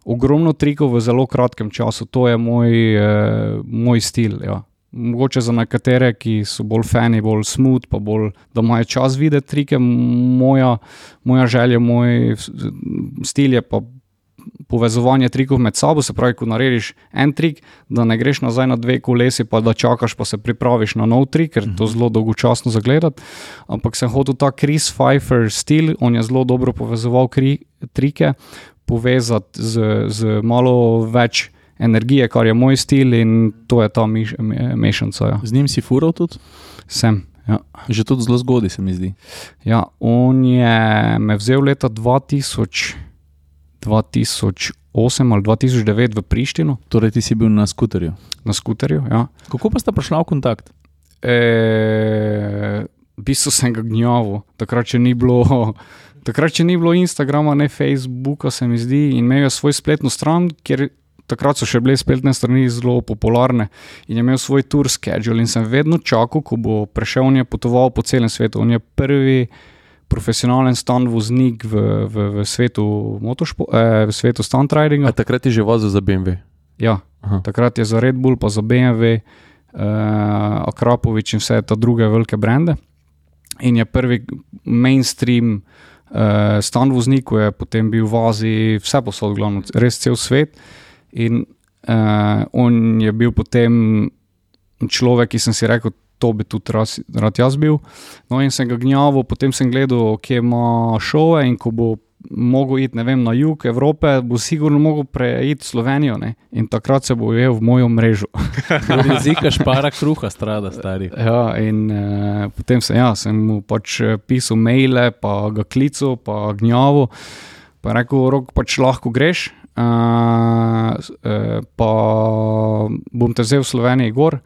ogromno trikov v zelo kratkem času, to je moj, uh, moj stil. Ja. Mogoče za nekatere, ki so bolj fani, bolj smut, pa bolj, da imajo čas videti trike, moja, moja želja, moj stil je pa povezovanje trikov med sabo, se pravi, ko narediš en trik, da ne greš nazaj na dve kolesi, pa da čakaš, pa se pripraviš na nov trik, ker to je zelo dolgočasno za gledati. Ampak sem hotel ta Chris Pfeiffer stil, on je zelo dobro povezoval kri, trike, povezati z, z malo več. Energije, kar je moj stil, in to je ta mešanica. Ja. Z njim si fural tudi? Sem. Ja. Že tudi zelo zgodaj se mi zdi. Ja, on je me vzel leta 2000. 2008 ali 2009 v Prištino. Torej, ti si bil na skuterju. Na skuterju, ja. Kako pa sta prišla v kontakt? E, v bistvu sem ga gnjavil, takrat še ni bilo. Takrat, če ni bilo Instagrama, ne Facebooka, se mi zdi, in imel je svoj spletno stran, kjer takrat so še bile spletne strani zelo popularne in je imel svoj tour schedule in sem vedno čakal, ko bo prišel in je potoval po celem svetu. On je prvi profesionalen stand voznik v, v, v svetu, motošpo, eh, v svetu stand ridinga. A takrat je že vozil za BMW. Ja, Aha. takrat je za Red Bull, pa za BMW, uh, Akrapovič in vse te druge velike brende. In je prvi mainstream uh, stand voznik, je potem bil v Aziji, vse posod, glavno, res cel svet. In uh, on je bil potem človek, ki sem si rekel, to bi tudi raz, rad jaz bil. No, in sem ga gnjavil, potem sem gledal, kje ima šove in ko bo mogel iti vem, na jug Evrope, bo sigurno mogel preiti Slovenijo. Ne? In takrat se bo ujel v mojo mrežo. Jezika špara kruha, strada, stari. Ja, in uh, potem sem, ja, sem mu pač eh, pisal maile, pa ga klical, pa gnjavo. Pa rekel, rok pač lahko greš, uh, uh, pa bom te vzel v Sloveniji gor.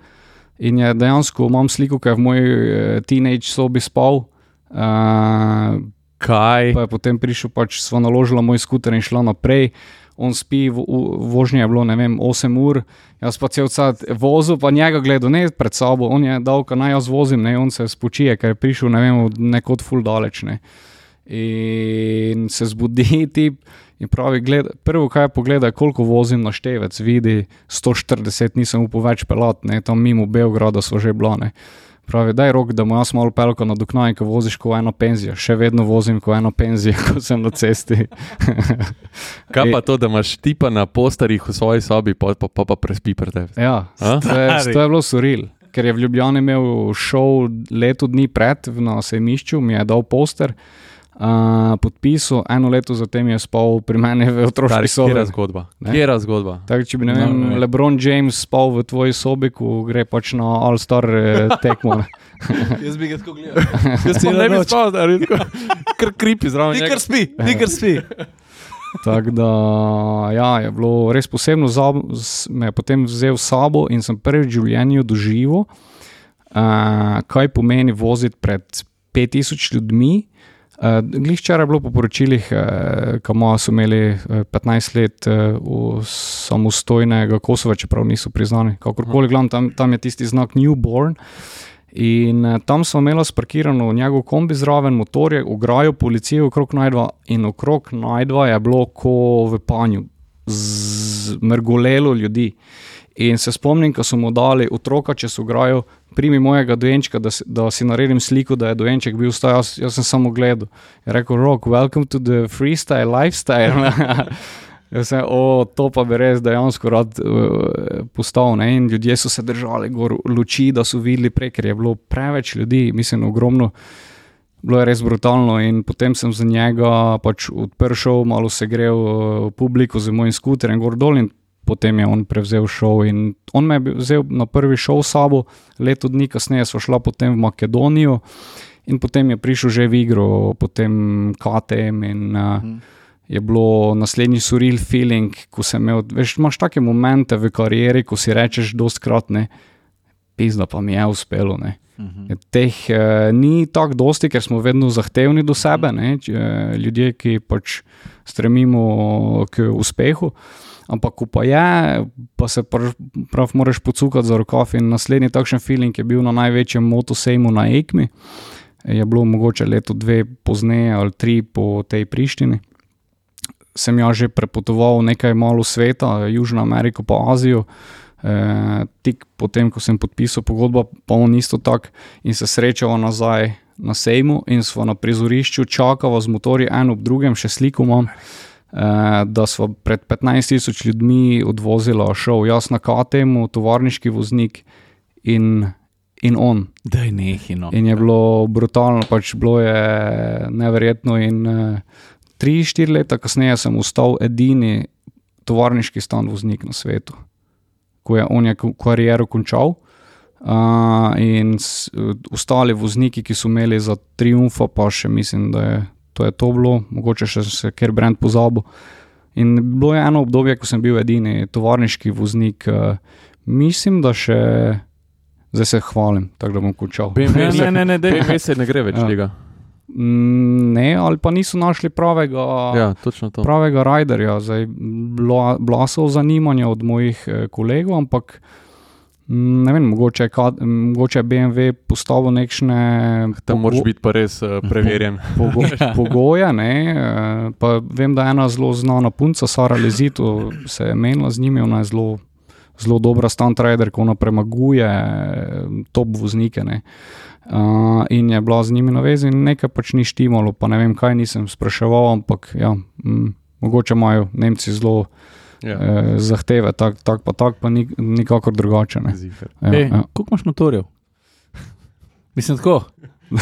In je dejansko imam sliko, ki je v moji uh, teenage sobi spal. Uh, Kaj? pa je potem prišel, pač smo naložili moj skuter in šla naprej. On spi, vo, vožnje je bilo ne vem, 8 ur, jaz pa cel cel vozil, pa njega gledal, ne pred sabo, on je dal, kaj naj jaz vozim, ne, on se spočije, ker je prišel, ne vem, od nekod ful daleč. Ne. In se zbudi tip in pravi, gleda, prvo, kaj pogleda, koliko vozim na števec, vidi 140, nisem upal več pelati, ne, tam mimo Beograda so že blane. Pravi, daj rok, da mu jaz malo pelko na doknaj, ko voziš kot eno penzijo. Še vedno vozim kot eno penzijo, ko sem na cesti. Kaj pa to, da imaš tipa na posterjih v svoji sobi, pa pa, pa, pa prespi pred tebi? Ja, A? to je, to je bilo suril. Ker je v Ljubljani imel šov leto dni pred na sejmišču, mi je dal poster, uh, podpisal, eno leto zatem je spal pri meni v otroški sobi. Kjera zgodba? Ne? Kjera zgodba? Tako, če bi ne No, vem, ne. LeBron James spal v tvoji sobi, ko gre pač na All-Star eh, tekmo. Jaz bi ga tako gledal. Jaz On ne bi spal, da je kar kripi zraven. njega. spi, nikar spi. Tako da ja, je bilo res posebno, za, z- me je potem vzel s sabo in sem prvič v življenju doživel, uh, kaj pomeni voziti pred 5000 ljudmi. Uh, Glih včeraj je bilo po poročilih, uh, kamo so imeli uh, 15 let uh, samostojnega Kosova, čeprav niso priznani. Kakorkoli, glavno, tam, tam je tisti znak Newborn. In uh, tam smo imeli sparkirano njegov kombi zraven, motorje, ograjo policije okrog najdva in okrog najdva je bilo ko v panju, zmrgolelo ljudi. In se spomnim, ko so mu dali otroka čez ograjo, primi mojega dojenčka, da, si- da si naredim sliko, da je dojenček bil staj, jaz, jaz sem samo gledal. Je rekel, Rock, welcome to the freestyle lifestyle. Jaz sem, o, to pa bi res dejansko rad uh, postal. Ne? In ljudje so se držali gor luči, da so videli prej, ker je bilo preveč ljudi, mislim, ogromno. Bilo je res brutalno, in potem sem za njega pač odprl malo se grev uh, publiko z mojim skuterjem gor dol in potem je on prevzel šov. In on me je vzel na prvi šov s sabo, leto dni kasneje smo šla potem v Makedonijo in potem je prišel že v igro, potem KTM in uh, je bilo naslednji surreal feeling, ko sem imel, veš, imaš take momente v karieri, ko si rečeš dostkrat ne, pizda pa mi je uspelo. Ne. Mhm. Teh eh, ni tako dosti, ker smo vedno zahtevni do sebe, ne, eh, ljudje, ki pač stremimo k uspehu. Ampak, ko pa je, pa se prav, prav moraš pocukati za rokav. In naslednji takšen feeling je bil na največjem motosejmu na Ekmi. Je bilo mogoče leto, dve pozneje ali tri po tej Prištini. Sem ja že prepotoval nekaj malo sveta, Južno Ameriko, pa Azijo. E, tik potem, ko sem podpisal pogodbo, pa on isto tako in se srečava nazaj na sejmu in smo na prizorišču, čakava z motorji en ob drugem, še sliko imam. Uh, da smo pred 15.000 ljudmi odvozili šov, jaz na KTM, tovarniški voznik in, in on. Daj nehino. In je bilo brutalno, pač bilo je neverjetno. In uh, tri, štiri leta kasneje sem ostal edini tovarniški stan voznik na svetu, ko je on je kariero končal. Uh, in s, uh, ostali vozniki, ki so imeli za triumfa, pa še mislim, da je to, je to bilo, mogoče še se ker brend pozabil. In bilo je eno obdobje, ko sem bil edini tovarniški voznik, uh, mislim, da še zdaj se hvalim, tako da bom končal. Ne, ne, ne, ne. BMW se ne gre več Ja. tega. Mm, ne, ali pa niso našli pravega, Ja, pravega rajderja. Zdaj, bila, bila so zanimanja od mojih eh, kolegov, ampak mm, ne vem, mogoče kad- mogoče je BMW postavil nekšne Tam moraš biti pa res uh, preverjen. pogo pogoje. Ne, eh, pa vem, da je ena zelo znana punca, Sara Lezito, se je menila z njimi, ona je zelo, zelo dobra stunt rider, ko ona premaguje eh, top voznike. Ne. Uh, in je bila z njimi na vezi, nekaj pač ni štimalo, pa ne vem, kaj nisem spraševal, ampak ja, mm, mogoče imajo Nemci zelo Ja. eh, zahteve, tak, tak pa tak, pa ni, nikakor drugače. ne. Ja, Ej, ja. Koliko imaš motorjev? Mislim tako.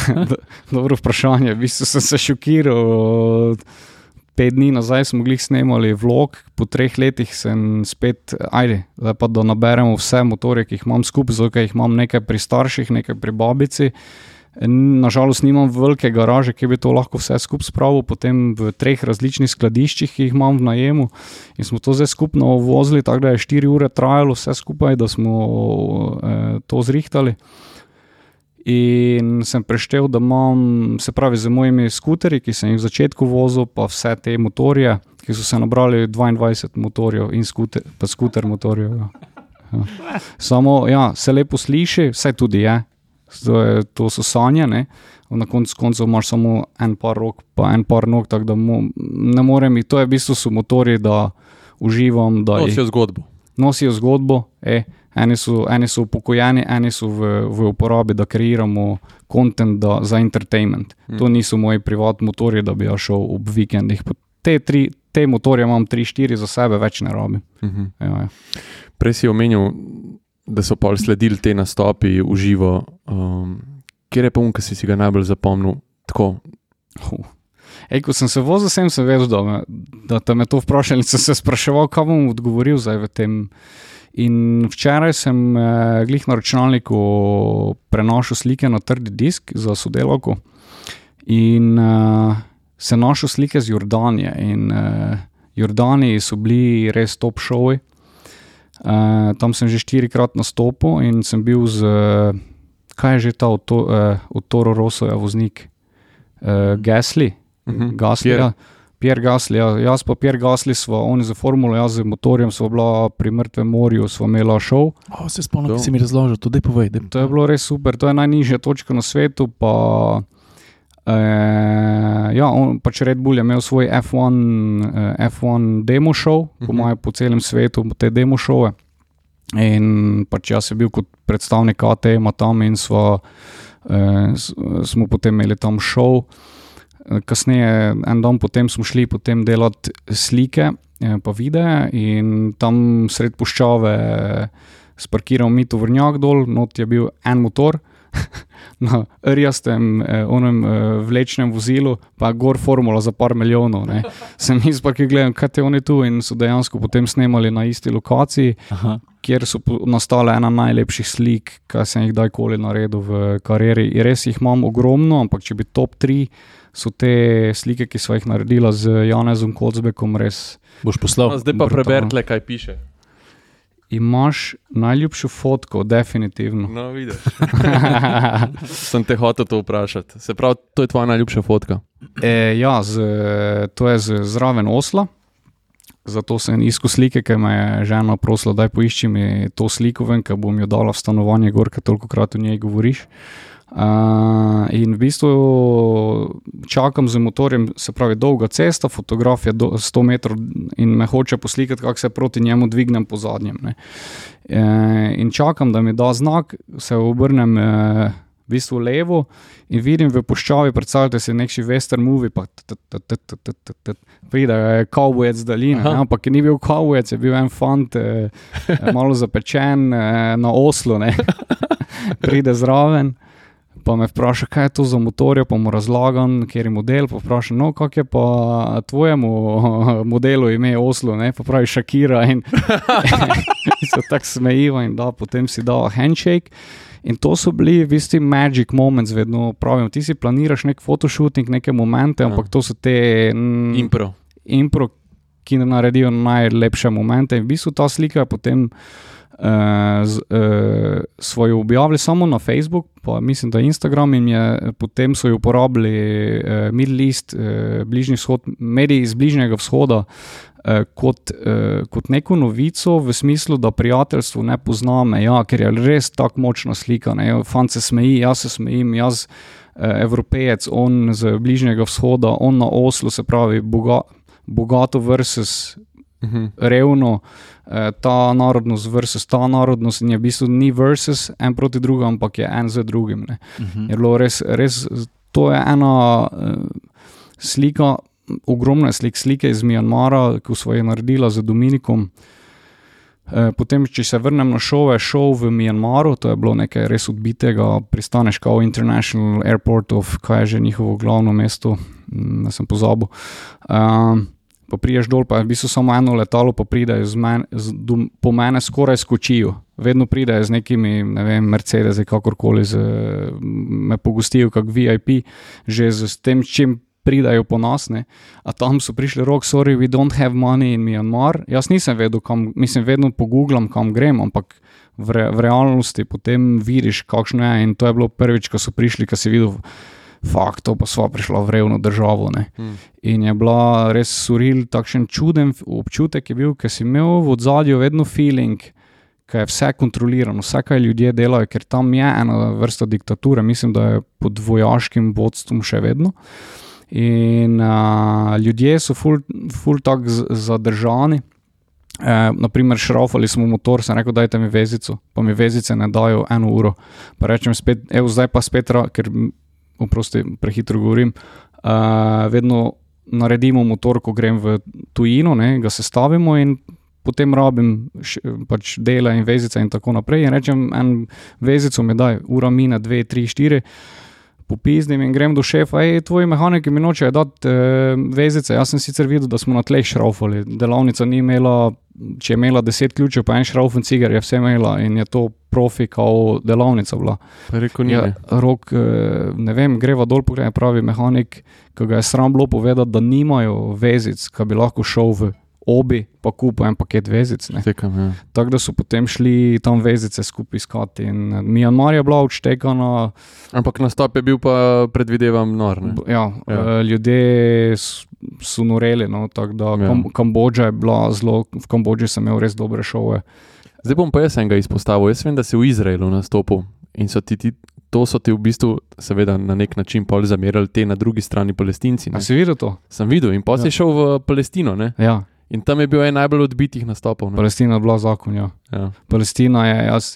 Dobro vprašanje. V bistvu sem se šokiral. Pet dni nazaj smo mogli snemati vlog, po treh letih sem spet, ajde, zdaj pa da naberemo vse motorje, ki jih imam skupaj, zato ker jih imam nekaj pri starših, nekaj pri babici. Nažalost, nimam velike garaže, ki bi to lahko vse skupaj spravil, potem v treh različnih skladiščih, ki jih imam v najemu. In smo to zdaj skupno vozili, tako da je 4 ure trajalo vse skupaj, da smo eh, to zrihtali. In sem preštel, da imam, se pravi, z mojimi skuterji, ki sem jih v začetku vozil, pa vse te motorje, ki so se nabrali 22 motorjev in skuter, pa skuter motorjev. Ja. Ja. Samo, ja, se lepo sliši, vse tudi je, je, to so sanje. Ne? Na koncu koncev imaš samo en par rok, pa en par nog, tako da mo, ne morem, to je v bistvu so motorji, da uživam, da jih Nosijo zgodbo. nosijo zgodbo. E, eni, so, eni so upokojeni, eni so v, v uporabi, da kreiramo kontent da, za entertainment. Mm. Mm. To niso moji privatni motorji, da bi ja šel ob vikendih. Te, tri, te motorje imam 3-4 za sebe, več ne rabim. Mhm. Ja, ja. Prej si omenil, da so pa sledili te nastopi v živo. Um, kjer je pa um, ki si, si ga najbolj zapomnil? Tako, Huh. Ej, ko sem se vozil, sem se vedel, da, me, da te me to vprašali. Sem se spraševal, kaj bom odgovoril zdaj v tem. In včeraj sem eh, glih na računalniku prenašal slike na trdi disk za sodelavko in eh, se našel slike z Jordanije. In eh, Jordaniji so bili res top šovi. Eh, tam sem že štirikrat nastopil in sem bil z, eh, kaj je že ta od, to, eh, od Toro Rosoja voznik, eh, Gasly. Mhm. Gasly, Pierre. ja. Pierre Gasly, ja. jaz pa Pierre Gasly, sva, oni za formulo, jaz z motorjem, sva bila pri Mrtvem morju, sva imela šov. O, se spomnim, To. ki si mi razložil, to dej povej. Dej. To je bilo res super, to je najnižja točka na svetu. Pa, eh, ja, on, pač Red Bull je imel svoj F1, eh, F1 demo show, po Mhm. mojem, po celem svetu te demo šove. In pač jaz sem bil kot predstavnik ATM-a tam in sva, eh, smo potem imeli tam šov. Eh, Kasneje, en dan potem smo šli potem delati slike, eh, pa videe, in tam sred puščave sparkiral mi tovrnjak dol, not je bil en motor. Na rjastem, eh, onem eh, vlečnem vozilu, pa gor formula za par milijonov. Ne. Sem jaz pa ki gledam, kaj te oni tu in so dejansko potem snemali na isti lokaciji, Aha. kjer so nastale ena najlepših slik, kar sem jih kdajkoli naredil v karieri. In res jih imam ogromno, ampak če bi top 3 so te slike, ki sva jih naredila z Janezom Kocbekom, res. Boš no, poslal. zdaj pa preberite, kaj piše. Imaš najljubšo fotko, definitivno. No, vidiš. Sem te hotel to vprašati. Se pravi, to je tvoja najljubša fotka. E, ja, z, to je z, zraven osla. Zato sem iskal slike, ker me je žena prosila, da poišči mi to sliko ven, ker bom jo dala v stanovanje, gor, ker toliko krat o njej govoriš. Uh, Uh, in v bistvu čakam z motorjem, se pravi, dolga cesta, fotograf je do 100 metrov in me hoče poslikati, kako se proti njemu dvignem po zadnjem. Ne. Uh, in čakam, da mi da znak, se obrnem. Uh, v bistvu levo in vidim v puščavi, predstavljate si neki western movie, pa pride e, kavbojec daljine, ampak ni bil kavbojec, je bil en fant, eh, malo zapečen eh, na oslu, ne. pride zraven. Pa me vpraša, kaj je to za motor, pa mu razlagam, kjer je model. Pa vpraša, no, kak je pa tvojemu modelu ime Oslo, ne? pa pravi Shakira. In, in se tako smejijo, in da potem si da handshake. In to so bili v bistvu magic moments, vedno pravim. Ti si planiraš nek fotoshooting, neke momente, Ja. ampak to so te mm, Impro. impro, ki naredijo najlepše momente. In v bistvu ta slika je potem z, uh, so jo objavili samo na Facebook, pa mislim, da Instagram in je, potem so jo uporabili uh, Middle East, uh, Bližnji vzhod, mediji iz Bližnjega vzhoda uh, kot, uh, kot neko novico, v smislu, da prijateljstvo ne pozna meja, ker je res tako močna slika. Fant se smeji, jaz se smejim, jaz, uh, evropejec, on z Bližnjega vzhoda, on na oslu, se pravi, boga, bogato versus Mhm. revno, eh, ta narodnost versus ta narodnost, in je v bistvu ni versus en proti drugemu, ampak je en z drugim. Ne. Mhm. Je bilo res, res, to je ena uh, slika, ogromna slik, slike iz Mjanmara, ki so jo naredila z Dominikom. Eh, Potem, če se vrnem na šove, šov v Mjanmaru, to je bilo nekaj res odbitega, pristaneš kao International Airport of, kaj je že njihovo glavno mesto, mm, da sem pozabil. Um, pa priješ dol, pa v bistvu samo eno letalo, pa pridejo men, z, do, po mene skoraj skočijo. Vedno pridejo z nekimi, ne vem, Mercedesi, kakorkoli, z, me pogostijo kot VIP, že z, tem, čim pridajo po nas. Ne. A tam so prišli rok, sorry, we don't have money in Myanmar. Jaz nisem vedel, kam, mislim, vedno pogooglam, kam grem, ampak v, re, v realnosti potem vidiš, kakšno je. In to je bilo prvič, ko so prišli, ko si videl. Fakt, to pa sva prišla v revno državo. Ne. Hmm. In je bila res suril, takšen čuden občutek je bil, ker si imel v ozadju vedno feeling, da je vse kontrolirano, vse, kaj ljudje delajo, ker tam je ena vrsta diktature, mislim, da je pod vojaškim vodstvom še vedno. In uh, ljudje so ful, ful tako zadržani. E, naprimer, šraufali smo motor, sem rekel, dajte mi vezico, pa mi vezice ne dajo eno uro. Pa rečem spet, evo, zdaj pa spet, ker oprosti, prehitro govorim. Uh, vedno naredimo motor, ko grem v tujino, ne, ga sestavimo in potem rabim š, pač dela in vezice in tako naprej. In rečem, en vezico mi daj, ura mine, dve, tri, štiri. Popizdim in grem do šefa, hej, tvoji mehaniki mi nočejo dati e, vezice. Jaz sem sicer videl, da smo na tleh šraufali. Delavnica ni imela, če je imela deset ključev, pa en šraufen cigar je vse imela in je to profi, kao delavnica bila. Rekel, ni. Ja, rok, eh, ne vem, greva dol, pogled, pravi mehanik, ki ga je sram bilo povedati, da nimajo vezic, ki bi lahko šel v obi, pa kupil en paket vezic. Tekam, ja. Tako da so potem šli tam vezice skupaj iskati. In eh, Mjanmar je bila odštekana, Ampak nastop je bil pa, predvidevam, nor. Ne? ja, Ja. ja. ljudje so noreli. No, tako da Ja. Kam, Kambodža je bila zelo, v Kambodži sem imel res dobre šove. Zdaj bom pa jaz enega izpostavil. Jaz vem, da si v Izraelu nastopil in so ti, ti to so ti v bistvu, seveda, na nek način pol zamerali te na drugi strani palestinci. ne. A si videl to? Sem videl in Ja. ja. si šel v Palestino ne? Ja, in tam je bil en najbolj odbitih nastopov. Ne? Palestina je bila zakon. Ja. Ja. Palestina je. Jaz,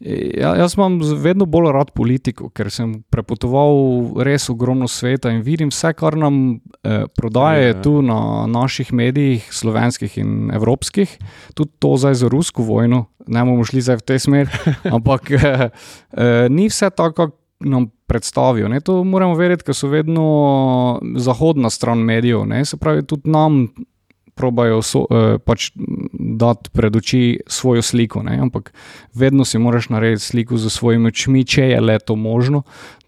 ja, jaz imam vedno bolj rad politiko, ker sem prepotoval res ogromno sveta in vidim vse, kar nam eh, prodajajo Ja. tu na naših medijih, slovenskih in evropskih, tudi to zdaj za rusko vojno. Ne bomo šli zdaj v tej smeri, ampak eh, eh, ni vse tako, kot nam predstavijo. Ne? To moramo vedeti, ker so vedno zahodna stran medijev, ne? se pravi, tudi nam probajo so, eh, pač dati pred oči svojo sliko, ne? ampak vedno si moraš narediti sliko z svojimi očmi, če je le to možno.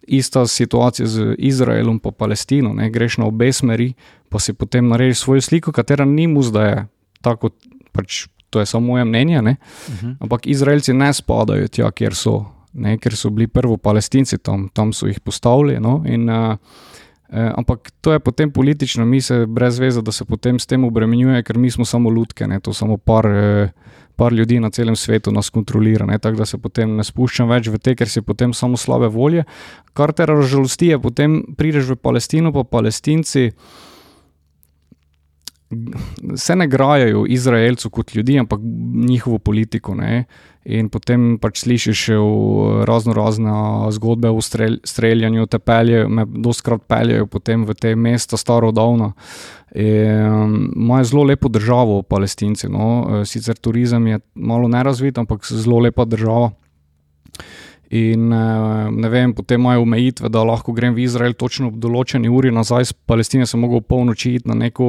Ista situacija z Izraelom in Palestino, ne? greš na obe smeri, pa si potem narediš svojo sliko, katera ni mu zdaj tako, pač, to je samo moje mnenje, ne? Mhm. ampak Izraelci ne spadajo tja, kjer so, ne? ker so bili prvo Palestinci tam, tam so jih postavili. No? In, uh, Eh, ampak to je potem politično, mi se brez veze, da se potem s tem obremenjuje, ker mi smo samo lutke, ne, to samo par, eh, par ljudi na celem svetu nas kontrolira, ne, tako da se potem ne spuščam več v te, ker si potem samo slabe volje. Kar te razžalosti je, potem prideš v Palestino, pa palestinci se ne grajajo Izraelcu kot ljudi, ampak njihovo politiko. Ne. In potem pač slišiš v razno razne zgodbe o strel, streljanju, te peljejo, me doskrat peljejo potem v te mesta starodavna. In Imajo zelo lepo državo, palestinci. No. Sicer turizem je malo nerazvit, ampak zelo lepa država. In eh, ne vem, potem imajo omejitve, da lahko grem v Izrael točno ob določeni uri nazaj, iz Palestine sem mogel polnoči iti na neko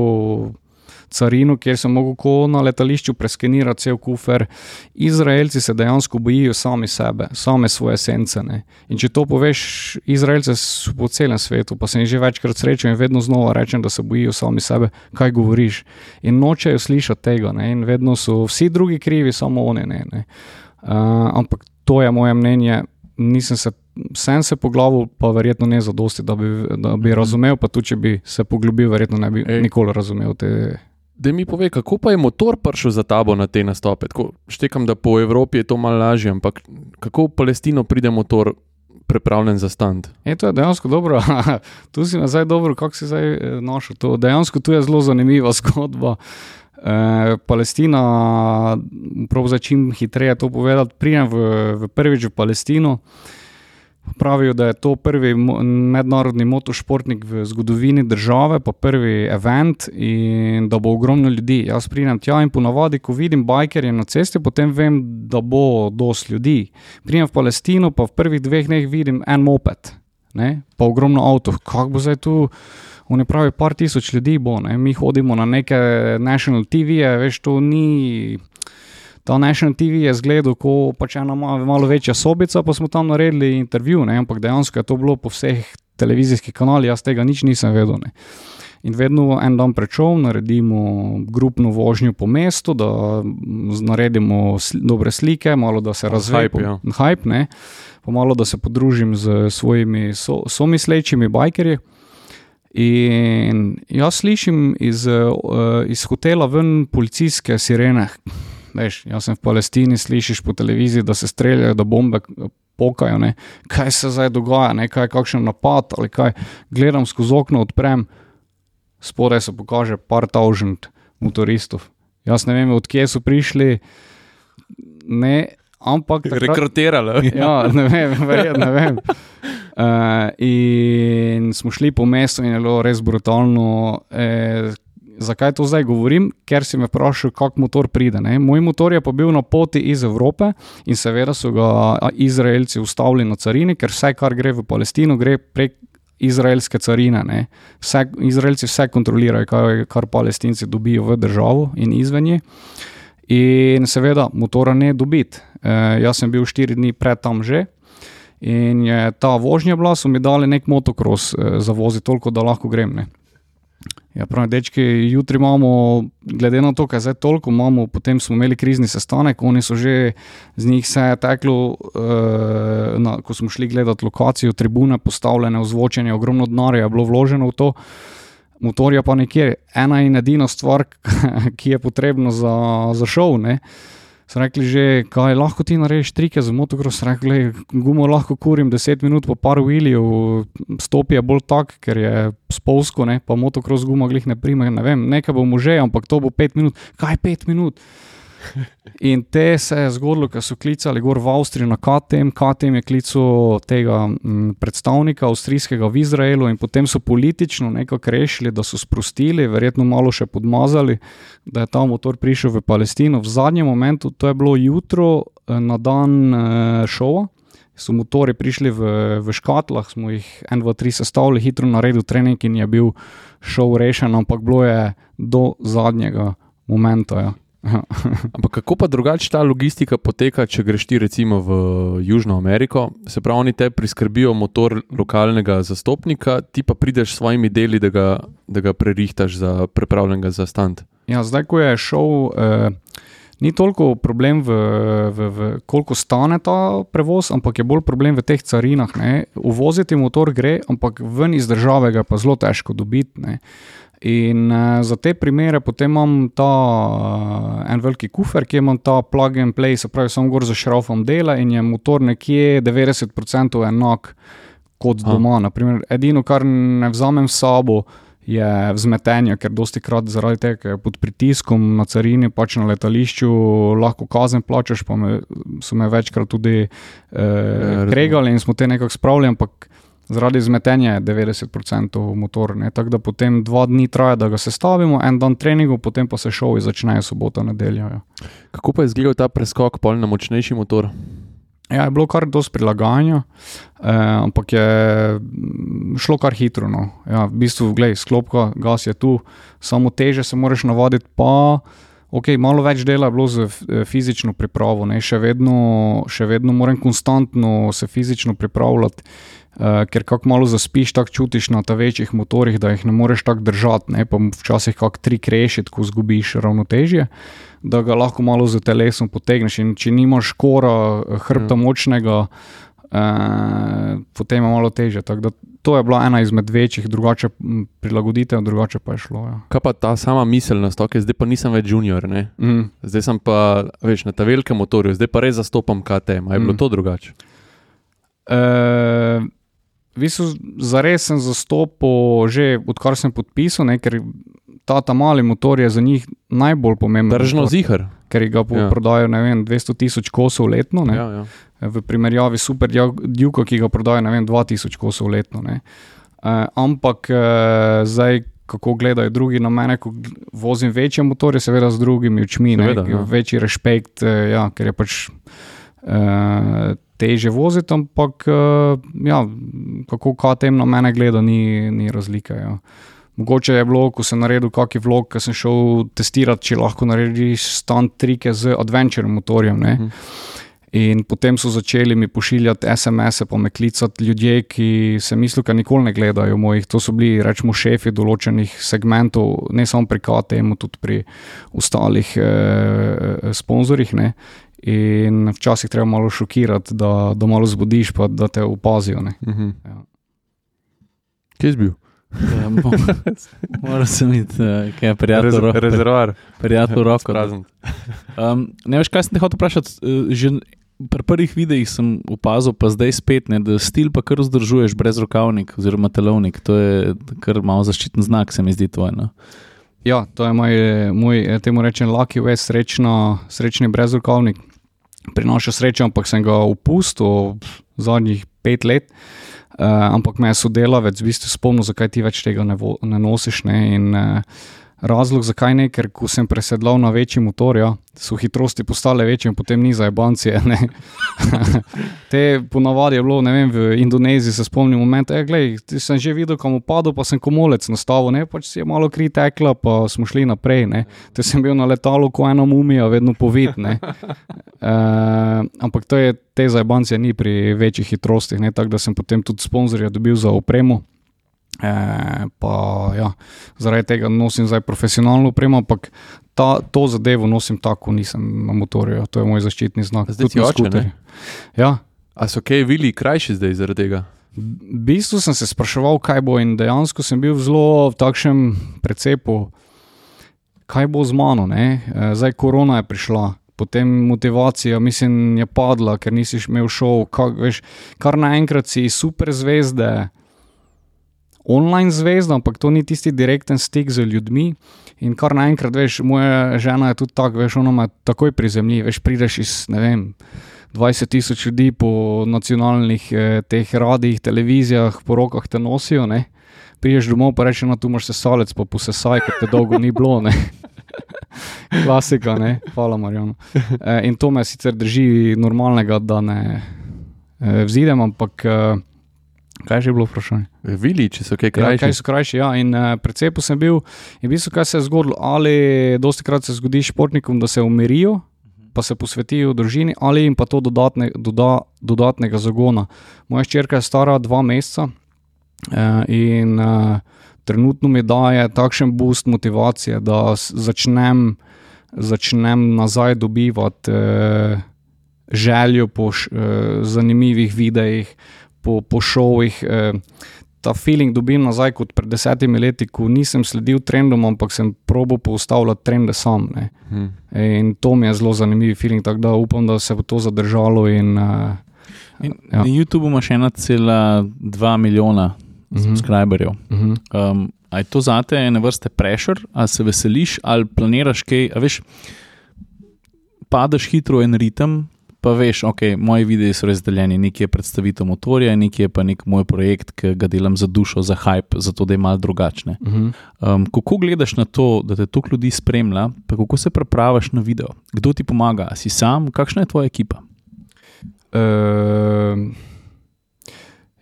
carino, kjer sem mogel ko na letališču preskenirati cel kufer. Izraelci se dejansko bojijo sami sebe, same svoje sence. Ne. In če to poveš, Izraelce so po celem svetu, pa sem jih že večkrat srečal in vedno znova rečem, da se bojijo sami sebe, kaj govoriš. In nočejo slišati tega, ne. in vedno so vsi drugi krivi, samo oni. Ne, ne. Uh, ampak to je moje mnenje. Nisem se, sem se poglobil, pa verjetno ne za dosti, da bi, da bi razumel, pa tudi če bi se poglobil, verjetno ne bi Ej. nikoli razumel te. Da mi pove, kako pa je motor prišel za tabo na te nastope. Tako, štekam, da po Evropi je to malo lažje, ampak kako v Palestino pride motor pripravljen za stand? E, to je dejansko dobro. tu si nazaj dobro, kako si zdaj eh, našel to. Dejansko tu je zelo zanimiva zgodba. E, Palestina, prav za čim hitreje to povedati, prijem v, v prvič v Palestino. Pravijo, da je to prvi mednarodni motošportnik v zgodovini države, pa prvi event in da bo ogromno ljudi. Jaz pridem tja in ponavadi, ko vidim bajkerje na cesti, potem vem, da bo dosti ljudi. Pridem v Palestino, pa v prvih dveh dneh vidim en moped, ne? pa ogromno avto. Kako bo zdaj tu? Oni pravijo, par tisoč ljudi bo, ne? mi hodimo na neke national TV-je, veš, to ni. Ta National TV je zgledal kot pač ena malo, večja sobica, pa smo tam naredili intervju, ne? ampak dejansko je to bilo po vseh televizijskih kanalih, jaz tega nič nisem vedel. Ne? In vedno en dan prečov naredimo grupno vožnjo po mestu, da naredimo sl dobre slike, malo da se razveje. hype, ja. Hype, ne? Pa malo da se podružim z svojimi so, somislečimi bajkerji. In jaz slišim iz, uh, iz hotela ven policijske sirene. Veš, jaz sem v Palestini, slišiš po televiziji, da se streljajo, da bombe pokajo. Ne. Kaj se zdaj dogaja, ne, kaj je kakšen napad ali kaj. Gledam skozi okno, odprem, spodaj se pokaže par taužent motoristov. Jaz ne vem, odkje so prišli, ne, ampak. takrat- Rekrutirali. Ja, ne vem, verjetno ne vem. Uh, in smo šli po mestu, in je bilo res brutalno. Eh, zakaj to zdaj govorim? Ker si me vprašal, kako motor pride. Ne? Moj motor je pa bil na poti iz Evrope in seveda so ga Izraelci ustavili na carini, ker vse, kar gre v Palestino, gre prek izraelske carine. ne. Vse, Izraelci vse kontrolirajo, kar, kar palestinci dobijo v državo in izven nje. In seveda, motora ne dobiti. E, jaz sem bil štiri dni pred tam že. In je ta vožnja bila, so mi dali nek motocross eh, za vozi, toliko da lahko grem. Ne. Ja, pravi, dečki, jutri imamo, glede na to, kaj zdaj toliko imamo, potem smo imeli krizni sestanek, oni so že z njih se je teklo, eh, na, ko smo šli gledati lokacijo, tribune postavljene, ozvočenje, ogromno denarja je bilo vloženo v to. Motorja pa nekje, ena in edina stvar, ki je potrebna za, za šov. Ne. So rekli, že, kaj lahko ti narediš trike za motocross. Rekli, gumo lahko kurim 10 minut, pa par wheeljev, stop je bolj tak, ker je spolsko, ne, pa motocross guma glih ne prime. Ne vem, nekaj bomo že, ampak to bo 5 minut. Kaj 5 minut? In te se je zgodilo, ker so klicali gor v Avstrijo na KTM, KTM je klical tega m, predstavnika avstrijskega v Izraelu in potem so politično nekako rešili, da so sprostili, verjetno malo še podmazali, da je ta motor prišel v Palestino. V zadnjem momentu, to je bilo jutro eh, na dan eh, šova, so motori prišli v, v škatlah, smo jih en, dva, tri sestavili, hitro naredil trening in je bil šov rešen, ampak bilo je do zadnjega momenta. Ja. Ampak kako pa drugače ta logistika poteka, če greš ti recimo v Južno Ameriko? Se pravi, oni te priskrbijo motor lokalnega zastopnika, ti pa prideš s svojimi deli, da ga, da ga prerihtaš za prepravljenega za stand. Ja, zdaj, ko je šel, eh, ni toliko problem, v, v, v, koliko stane ta prevoz, ampak je bolj problem v teh carinah. Ne. Uvoziti motor gre, ampak ven iz države ga je pa zelo težko dobiti. Ne. In uh, za te primere potem imam ta uh, en veliki kufer, ki ima ta plug and play, se pravi, samo gor za šrofom dela in je motor nekje 90% enak kot doma. Naprimer, edino, kar ne vzamem s sabo, je vzmetenje, ker dosti krat zaradi tega, ker je pod pritiskom na carini, pač na letališču, lahko kazen plačaš, pa me, so me večkrat tudi eh, razumem. kregali in smo te nekako spravili, ampak zaradi zmetenja je 90% motor. ne. Tako da potem dva dni traja, da ga sestavimo, en dan treningov, potem pa se šovi začnejo soboto, nedeljo. Ja. Kako pa je izgledal ta preskok pol na močnejši motor? Ja, je bilo kar dosti prilagajanja, eh, ampak je mm, šlo kar hitro. No. Ja, v bistvu, gledaj, sklopka, gas je tu, samo teže se moraš navaditi, pa okay, malo več dela je bilo z eh, fizično pripravo. Ne. Še vedno, še vedno moram konstantno se fizično pripravljati. Uh, ker kako malo zaspiš, tako čutiš na teh večjih motorjih, da jih ne moreš tako držati, ne? pa včasih kako tri krešiti, ko zgubiš ravnotežje, da ga lahko malo z telesom potegneš. In če nimaš kora, hrbta Ja. močnega, uh, potem je malo teže. Tako da To je bila ena izmed večjih, drugače prilagoditev, drugače pa je šlo. Ja. Kaj pa ta sama miselnost, ok, zdaj pa nisem več junior, ne? Mm. zdaj sem pa veš, na ta velikem motorju, zdaj pa res zastopam KTM. Je bilo Mm. to drugače? Uh, v bistvu, zares sem zastopal, že odkar sem podpisal, ne, ker ta, ta mali motor je za njih najbolj pomemben. Držno motor, zihar. Ker ga Ja. prodajo ne vem, 200 tisoč kosov letno, ne, Ja, ja. v primerjavi s Super Duke, ki ga prodajo ne vem, 2000 kosov letno. Ne. Uh, ampak uh, zdaj. Kako gledajo drugi na mene, ko vozim večje motorje, seveda z drugimi očmi, ne, Seveda, ja. večji respekt, eh, ja, ker je pač uh, teže voziti, ampak uh, ja, kako KTM na mene gleda, ni, ni razlike. Ja. Mogoče je bilo, ko sem naredil kakšen vlog, ki sem šel testirati, če lahko narediš stand trike z adventure motorjem. Ne. Mhm. In potem so začeli mi pošiljati SMS-e, pa me klicati ljudje, ki se mislijo, da nikoli ne gledajo mojih. To so bili, rečemo, šefi določenih segmentov, ne samo pri KTM, tudi pri ostalih eh, sponzorjih. Ne. In včasih treba malo šokirati, da, da malo zbudiš, pa da te opazijo. Ne. Mhm. Ja. Kje si bil? Ja, mo- Moral sem iti, uh, kaj je prijatelj, Rez- ro Rezervoar. prijatelj roko. Prazen. Um, ne veš, kaj sem te hotel vprašati. Uh, že pri prvih videih sem opazil, pa zdaj spet, ne, da stil pa kar vzdržuješ brez rokavnik oziroma telovnik. To je kar malo zaščiten znak, se mi zdi tvoj. No? Ja, to je moj, moj eh, temu rečem, lucky way, srečno, srečni brezrokovnik. Prinaša srečo, ampak sem ga upustil pf, zadnjih pet let. Uh, ampak me je sodelavec v bistvu spomnil, zakaj ti več tega ne, vo, ne nosiš. Ne? In, uh, razlog, zakaj ne, ker ko sem presedlal na večji motor, ja, so hitrosti postale večje in potem ni za ebancije. ne. Te ponavadi je bilo, ne vem, v Indoneziji se spomnim moment, da e, sem že videl, kam upadal, pa sem komolec nastavil, ne, pač si je malo kri tekla, pa smo šli naprej. Ne. Te sem bil na letalu, ko ena mumija, vedno povid. Ne. Uh, ampak to je te zabancije ni pri večjih hitrostih, ne, tako da sem potem tudi sponzorja dobil za opremo. E, pa, ja, zaradi tega nosim zdaj profesionalno opremo, ampak ta, to zadevo nosim tako, nisem na motorju. To je moj zaščitni znak. Zdaj na oče, ne? Ja, A so kaj vili krajši zdaj zaradi tega? v bistvu sem se spraševal, kaj bo, in dejansko sem bil zelo v takšnem precepu, kaj bo z mano. Ne? E, Zdaj korona je prišla. Potem motivacija, mislim, je padla, ker nisi imel šov. Kak, veš, kar naenkrat si super zvezde, online zvezda, ampak to ni tisti direkten stik z ljudmi. In kar naenkrat, veš, moja žena je tudi tako, veš, ona me takoj prizemlji, veš, prideš iz, ne vem. 20 tisoč ljudi po nacionalnih eh, teh radijih, televizijah, po rokah te nosijo. Ne? Priješ domov, pa rečeš, no, tu imaš sesalec, pa posesaj, ker te dolgo ni bilo. Ne? Klasika, ne? hvala Marjano. E, in to me sicer drži normalnega, da ne e, vzidem, ampak e, kaj je že bilo vprašanje? Vili, če so kaj Ja, krajši. kaj so krajši? Ja, in uh, precepu sem bil. In v bistvu, kaj se je zgodilo, ali dosti krat se zgodi športnikom, da se umirijo, pa se posvetijo družini, ali jim pa to dodatne, doda, dodatnega zagona. Moja ščerka je stara dva meseca uh, in uh, trenutno mi daje takšen boost motivacije, da začnem, začnem nazaj dobivati uh, željo po š, uh, zanimivih videih, po, po šovih. Uh, ta feeling dobim nazaj kot pred desetimi leti, ko nisem sledil trendom, ampak sem probo postavljati trende sam. Ne. Hm. In to mi je zelo zanimiv feeling, tako da upam, da se bo to zadržalo. In, uh, In Ja. Na YouTubu imaš 1,2 milijona Mhm. subscriberjev. uh -huh. Um, a je to zate ene vrste pressure, ali se veseliš, ali planiraš kaj? A veš, padeš hitro v en ritem, pa veš, ok, moji videi so razdeljeni, nekje je predstavitev motorja, nekje je pa nek moj projekt, ki ga delam za dušo, za hype, zato da je mal drugačne. Uh -huh. Um, kako gledaš na to, da te toliko ljudi spremlja, pa kako se pripraviš na video? Kdo ti pomaga? A si sam, kakšna je tvoja ekipa? Uh,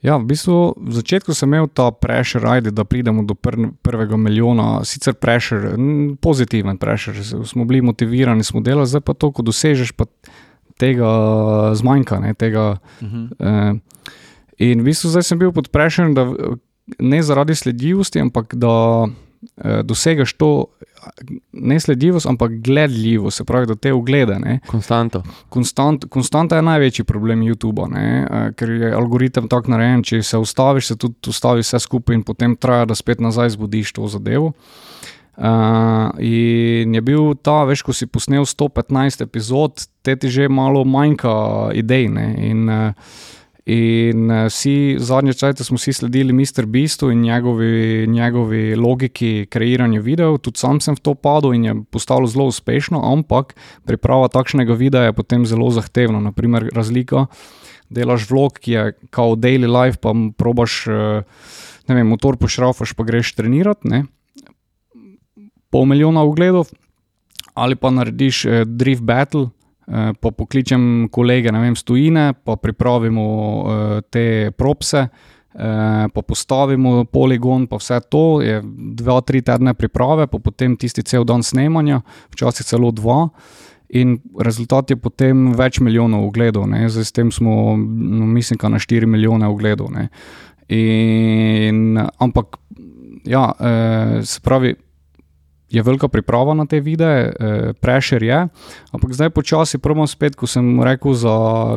ja, v bistvu v začetku sem imel ta pressure, ajde, da pridemo do pr prvega milijona, sicer pressure, pozitiven pressure, smo bili motivirani, smo delali, zdaj pa to, ko dosežeš, pa tega zmanjka. Ne, tega, Mhm. uh, in v bistvu zdaj sem bil pod pressure, da ne zaradi sledljivosti, ampak da uh, dosegaš to. Ne sledljivost, ampak gledljivost, se pravi, da te ogleda. Ne. Konstanto. Konstant, konstanta je največji problem YouTuba, ne? eh, ker je algoritem tako narejen. Če se ustaviš, se tudi ustavi vse skupaj in potem traja, da spet nazaj zbudiš to zadevo. Uh, in je bil ta, veš, ko si posnel 115 epizod, te ti že malo manjka idej. Ne? In, uh, in uh, vsi zadnje čase smo si sledili Mr. Beastu in njegovi, njegovi logiki kreiranja videov, tudi sam sem v to padel in je postalo zelo uspešno, ampak priprava takšnega videa je potem zelo zahtevna. Naprimer, razlika. Delaš vlog, ki je kao daily life, pa probaš, eh, ne vem, motor pošrafaš, pa greš trenirati, ne. Pol milijona ogledov, ali pa narediš eh, drift battle, eh, pa pokličem kolege, ne vem, stojine, pa pripravimo eh, te propse. Eh, pa postavimo poligon, pa vse to je dva, tri tedne priprave, pa potem tisti cel dan snemanja, včasih celo dva, in rezultat je potem več milijonov ogledov, ne. zdaj s tem smo, no, mislim, na 4 milijone ogledov. Ne. In, ampak, ja, eh, se pravi, je velika priprava na te videe, eh, prešer je, ampak zdaj počasi promo spet, ko sem rekel,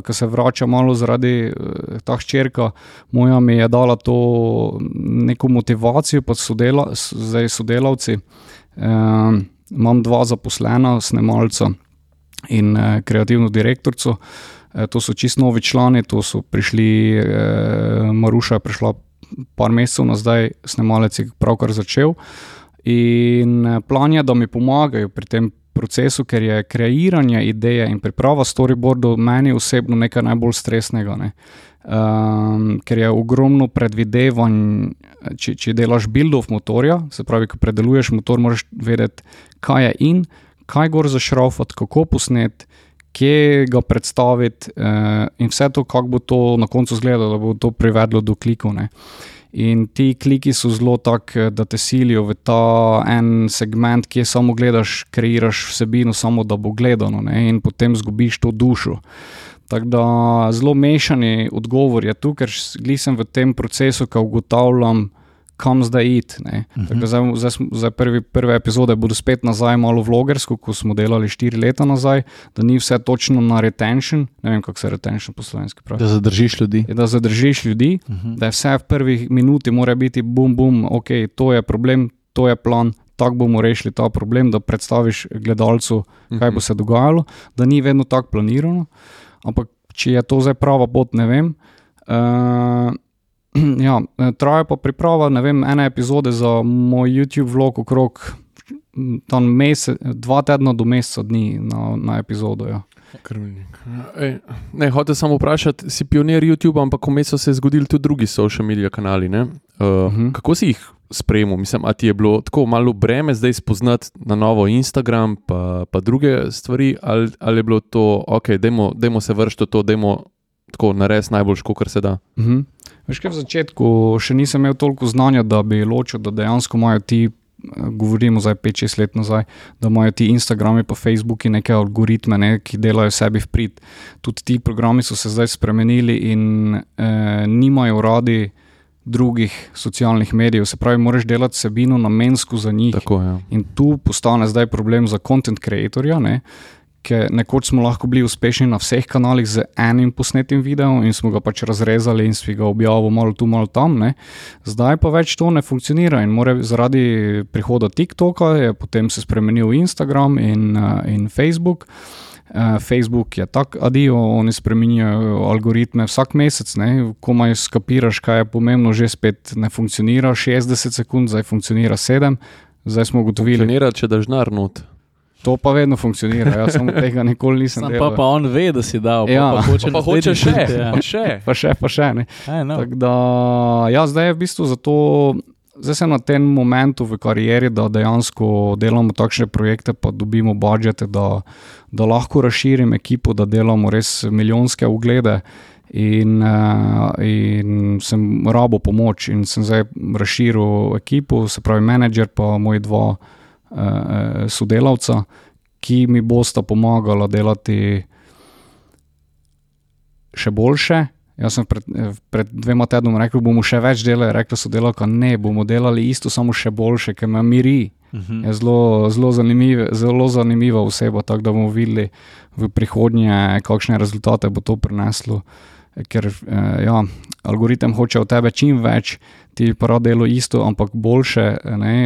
da se vrača malo zaradi eh, ta hčerka, moja mi je dala to neko motivacijo, pa sodela, zdaj sodelavci. Eh, imam dva zaposlena, snemalca in eh, kreativno direktorico. Eh, to so čist novi člani, to so prišli, eh, Maruša je prišla par mesecev nazaj, snemalec je pravkar začel. Eh, plan je, da mi pomagajo pri tem procesu, ker je kreiranje ideje in priprava storyboardov meni osebno nekaj najbolj stresnega. Ne. Um, ker je ogromno predvidevanj, če, če delaš build-off motorja, se pravi, ko predeluješ motor, moraš vedeti, kaj je in, kaj gor zašraufati, kako posnet, kje ga predstaviti uh, in vse to, kako bo to na koncu izgledalo, da bo to privedlo do klikov. Ne. In ti kliki so zelo taki, da te silijo v ta en segment, kjer samo gledaš, kreiraš vsebino, samo da bo gledano, ne? in potem zgubiš to dušo. Tako da zelo mešani odgovor je tu, ker sem v tem procesu, ko ugotavljam, kam zdaj iti. Uh -huh. Zdaj, zdaj, zdaj prvi, prve epizode bodo spet nazaj, malo vlogersko, ko smo delali štiri leta nazaj, da ni vse točno na retention. Ne vem, kako se retention po slovenski pravi. Da zadržiš ljudi. Je, da zadržiš ljudi, uh -huh. da je vse v prvih minuti, mora biti bum, bum, ok, to je problem, to je plan, tako bomo rešili ta problem, da predstaviš gledalcu, kaj bo se dogajalo, da ni vedno tako planirano. Ampak če je to zdaj prava pot, ne vem. Uh, ja, eh, traja pa priprava, ne vem, ene epizode za moj YouTube vlog okrog tam mesec, dva tedna do meseca dni na, na epizodo. Ja. Ej, ne, hotel sem vprašati, si pionir YouTube, ampak vmes so se zgodili tudi drugi social medije kanali. Uh, uh -huh. Kako si jih spremljal? Mislim, a ti je bilo tako malo breme zdaj spoznati na novo Instagram, pa, pa druge stvari, ali, ali je bilo to, ok, dajmo, dajmo se vršiti v to, dajmo tako narediti najboljš, kar se da. Mhm. Veš, kaj v začetku še nisem imel toliko znanja, da bi ločil, da dejansko imajo ti, eh, govorimo zdaj 5-6 let nazaj, da imajo ti Instagrami in Facebooki neke algoritme, ne, ki delajo sebi v prid. Tudi ti programi so se zdaj spremenili in eh, nimajo radi drugih socialnih medijev. Se pravi, moraš delati vsebino namensko za njih. Tako, ja. In tu postane zdaj problem za content creatorja. Ne? Ker nekoč smo lahko bili uspešni na vseh kanalih z enim posnetim videom in smo ga pač razrezali in smo ga objavili malo tu, malo tam. Ne? Zdaj pa več to ne funkcionira in more, zaradi prihoda TikToka je potem se spremenil Instagram in, uh, in Facebook. Uh, Facebook je tako adijo, oni spremenjajo algoritme vsak mesec, ne? komaj skapiraš, kaj je pomembno, že spet ne funkcionira 60 sekund, zdaj funkcionira 7. Zdaj smo ugotovili, Funkcionira, če daš denar not. To pa vedno funkcionira, jaz samo tega nikoli nisem Sam pa, pa on ve, da si dal. Ja. Pa, pa hoče, Pa, pa hoče še, tudi, ja. pa še. Pa še, pa še. Tako da, ja, zdaj je v bistvu zato zdaj sem na tem momentu v karieri, da dejansko delamo takšne projekte, pa dobimo budžete, da, da lahko razširim ekipo, da delamo res milijonske uglede. In, uh, in sem rabo pomoč, in sem zdaj razširil ekipo, se pravi, menedžer, pa moj dva sodelavca, ki mi bosta pomagala delati še boljše. Jaz sem pred, pred dvema tednoma rekel, bomo še več delali, rekla so delavka, ne, bomo delali isto, samo še boljše, ker me miri. Uh -huh. Je zelo, zelo, zanimiv, zelo zanimiva oseba, tako da bomo videli v prihodnje, kakšne rezultate bo to prineslo. Ker eh, ja, algoritem hoče od tebe čim več, ti pa rado delo isto, ampak boljše.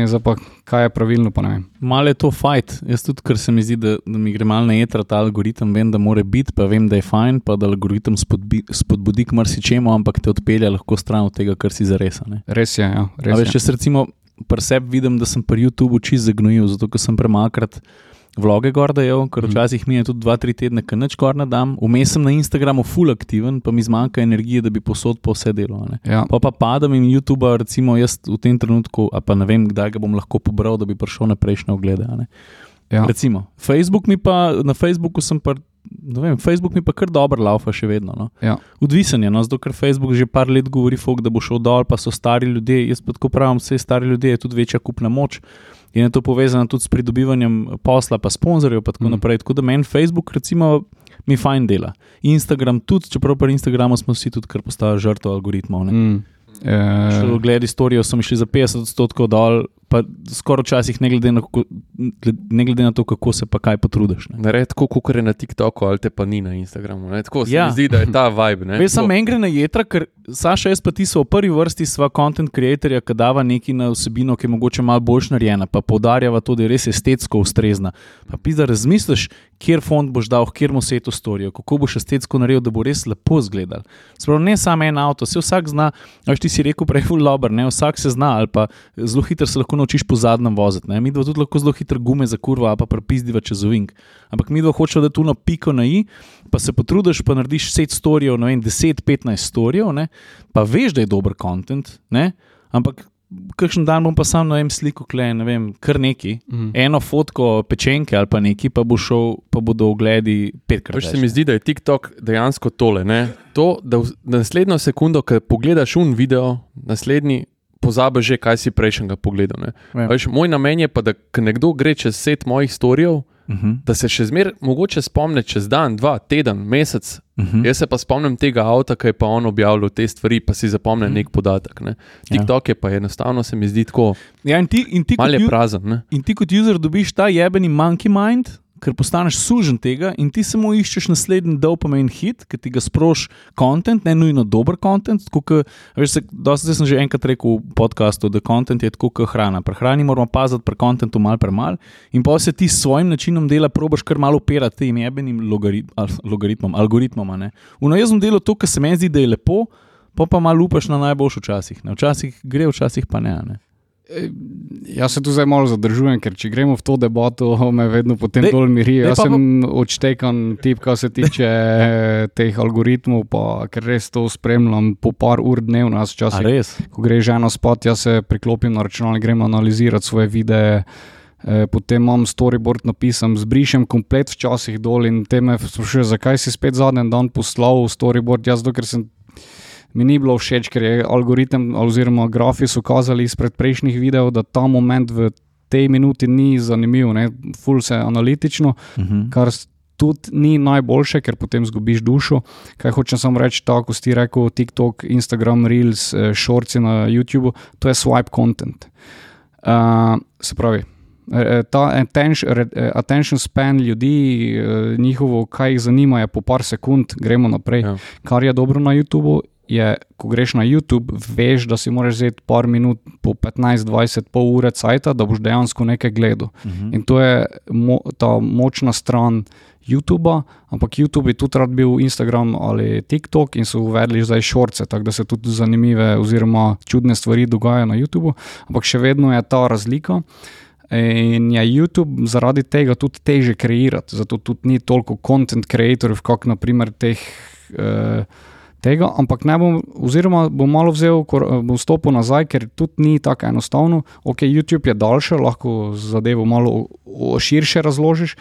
Zdaj pa kaj je pravilno, pa ne vem. Malo je to fajn. Jaz tudi, ker se mi zdi, da, da mi gre malo na jedra ta algoritem, vem, da mora biti, pa vem, da je fajn, pa da algoritem spodbi, spodbudi k marsičemu, ampak te odpelje lahko stran od tega, kar si zares. Res je. Ja, res veš, je. Se recimo pri sebi vidim, da sem pri YouTubu čist zagnojil, zato ker sem premakrat vloge gor dajal, ker včasih mi je tudi 2-3 tedne, ker neč gor ne dam. Vmes sem na Instagramu full aktiven, pa mi zmanjka energije, da bi posod po vse delo. ne. Ja. Pa pa padam in YouTube, recimo jaz v tem trenutku, a pa ne vem, kdaj ga bom lahko pobral, da bi prišel na prejšnje oglede. Ja. Recimo, Facebook mi pa, na Facebooku sem pa, vem, Facebook mi pa kar dobro laufa še vedno. No. Ja. Odvisen je, no, zato ker Facebook že par let govori, folk, da bo šel dol, pa so stari ljudje. Jaz pa tako pravim, vse stari ljudje je tudi večja kupna moč. In je to povezano tudi s pridobivanjem posla, pa sponzorjev, in tako Mm. naprej. Tako da meni Facebook, recimo, mi fajn dela. Instagram tudi, čeprav pri Instagramu smo vsi tudi kar postali žrtve algoritmov. Mm. Še E, Glede storijo so mi šli za 50 odstotkov dol, pa skoraj včasih, ne glede na, ne glede na to, kako se pa kaj potrudiš. Naredi tako, kot je na TikToku, ali te pa ni na Instagramu. Ne? Tako se Ja. mi zdi, da je ta vibe. ne. Tako- samo en gre na jedra, ker Saša, jaz pa ti so v prvi vrsti sva content creatorja, ki dava neki na vsebino, ki je mogoče malo boljš narejena, pa poudarjava to, da je res estetsko ustrezna. Pa pisa, razmisliš, kjer font boš dal, kjer mu se to storijo, kako boš estetsko naredil, da bo res lepo izgledal. Sprav ne samo en avto, se vsak zna, veš ti si rekel prej, full lober, ne vsak se zna, ali pa zelo hitro se lahko naučiš po zadnjem voziti. Mi dva tudi lahko zelo hitro gume za kurva, ali pa prepizdiva čez ovink. Ampak mi dva hočemo, da tu na piko na i, pa se potrudiš, pa narediš 10 storijev, ne vem, 10-15 storijev, ne? pa veš, da je dober kontent, ampak kakšen dan bom pa sam na enem sliku, kle, ne vem, kar neki. mm. Eno fotko pečenke ali pa neki, pa, bo šel, pa bodo ogledi petkrat. Veš, se več, mi zdi, da je TikTok dejansko tole. Ne? To, da v, da naslednjo sekundo, ko pogledaš un video, naslednji pozabiš že, kaj si prejšnjega pogledal. Ja. Veš, moj namen je pa, da nekdo gre čez set mojih storijev, Uh -huh, da se še zmeraj mogoče spomne čez dan, dva, teden, mesec. uh -huh. Jaz se pa spomnim tega avta, ki je pa on objavljal te stvari, pa si zapomnim Mhm. nek podatek. Ne. TikTok je pa enostavno, se mi zdi tako, Ja, in ti, in ti malo je prazen. Ne. In ti kot user dobiš ta jebeni monkey mind, ker postaneš sužen tega in ti samo iščeš naslednji dopamine hit, ki ti ga sproši kontent, ne nujno dober kontent. Dosti sem že enkrat rekel v podkastu, da kontent je tako kot hrana. Pri hrani moramo paziti pri kontentu mal premal in pa se ti s svojim načinom dela probaš kar malo operati tem jebenim logarit, al- logaritmom, algoritmom. V jaz sem delal to, kar se meni zdi, da je lepo. Pa pa malo upaš na najboljši včasih. Ne? Včasih gre, včasih pa ne. ne. Jaz se tu zdaj malo zadržujem, ker če gremo v to debato, me vedno potem Dej- dol miri. dej Jaz pa sem odštekan tip, kar se tiče eh, teh algoritmov, pa ker res to spremljam po par ur dnevno. Jaz včasih, ko gre žena spat, jaz se priklopim na računalnik, grem analizirati svoje videe. eh, Potem imam storyboard napisan, zbrišem komplet včasih dol in te me sprašuje, zakaj si spet zadnji dan poslal storyboard. Jaz, ker sem mi ni bilo všeč, ker je algoritem oziroma grafi so kazali izpred prejšnjih videov, da ta moment v tej minuti ni zanimiv, ne, ful se analitično, Uh -huh. kar tudi ni najboljše, ker potem zgubiš dušo. Kaj hočem samo reči, tako kot si rekel, TikTok, Instagram, Reels, eh, Shorts na YouTubu, to je swipe content. Uh, se pravi. eh, Ta attention, attention span ljudi, njihovo, kaj jih zanima, je po par sekund, gremo naprej. Ja. Kar je dobro na YouTubu, je, ko greš na YouTube, veš, da si moraš vzeti par minut, po 15-20, pol ure cajt, da boš dejansko nekaj gledal. Uh -huh. In to je mo ta močna stran YouTuba, ampak YouTube je tudi rad bil Instagram ali TikTok in so uvedli zdaj šorce, tako da se tudi zanimive oziroma čudne stvari dogajajo na YouTubu, ampak še vedno je ta razlika. In je YouTube zaradi tega tudi teže kreirati, zato tudi ni toliko content creatorjev, kot naprimer teh, eh, tega, ampak ne bom, oziroma bom malo vzel, kor- bom stopil nazaj, ker tudi ni tako enostavno. Ok, YouTube je daljši, lahko zadevo malo širše razložiš.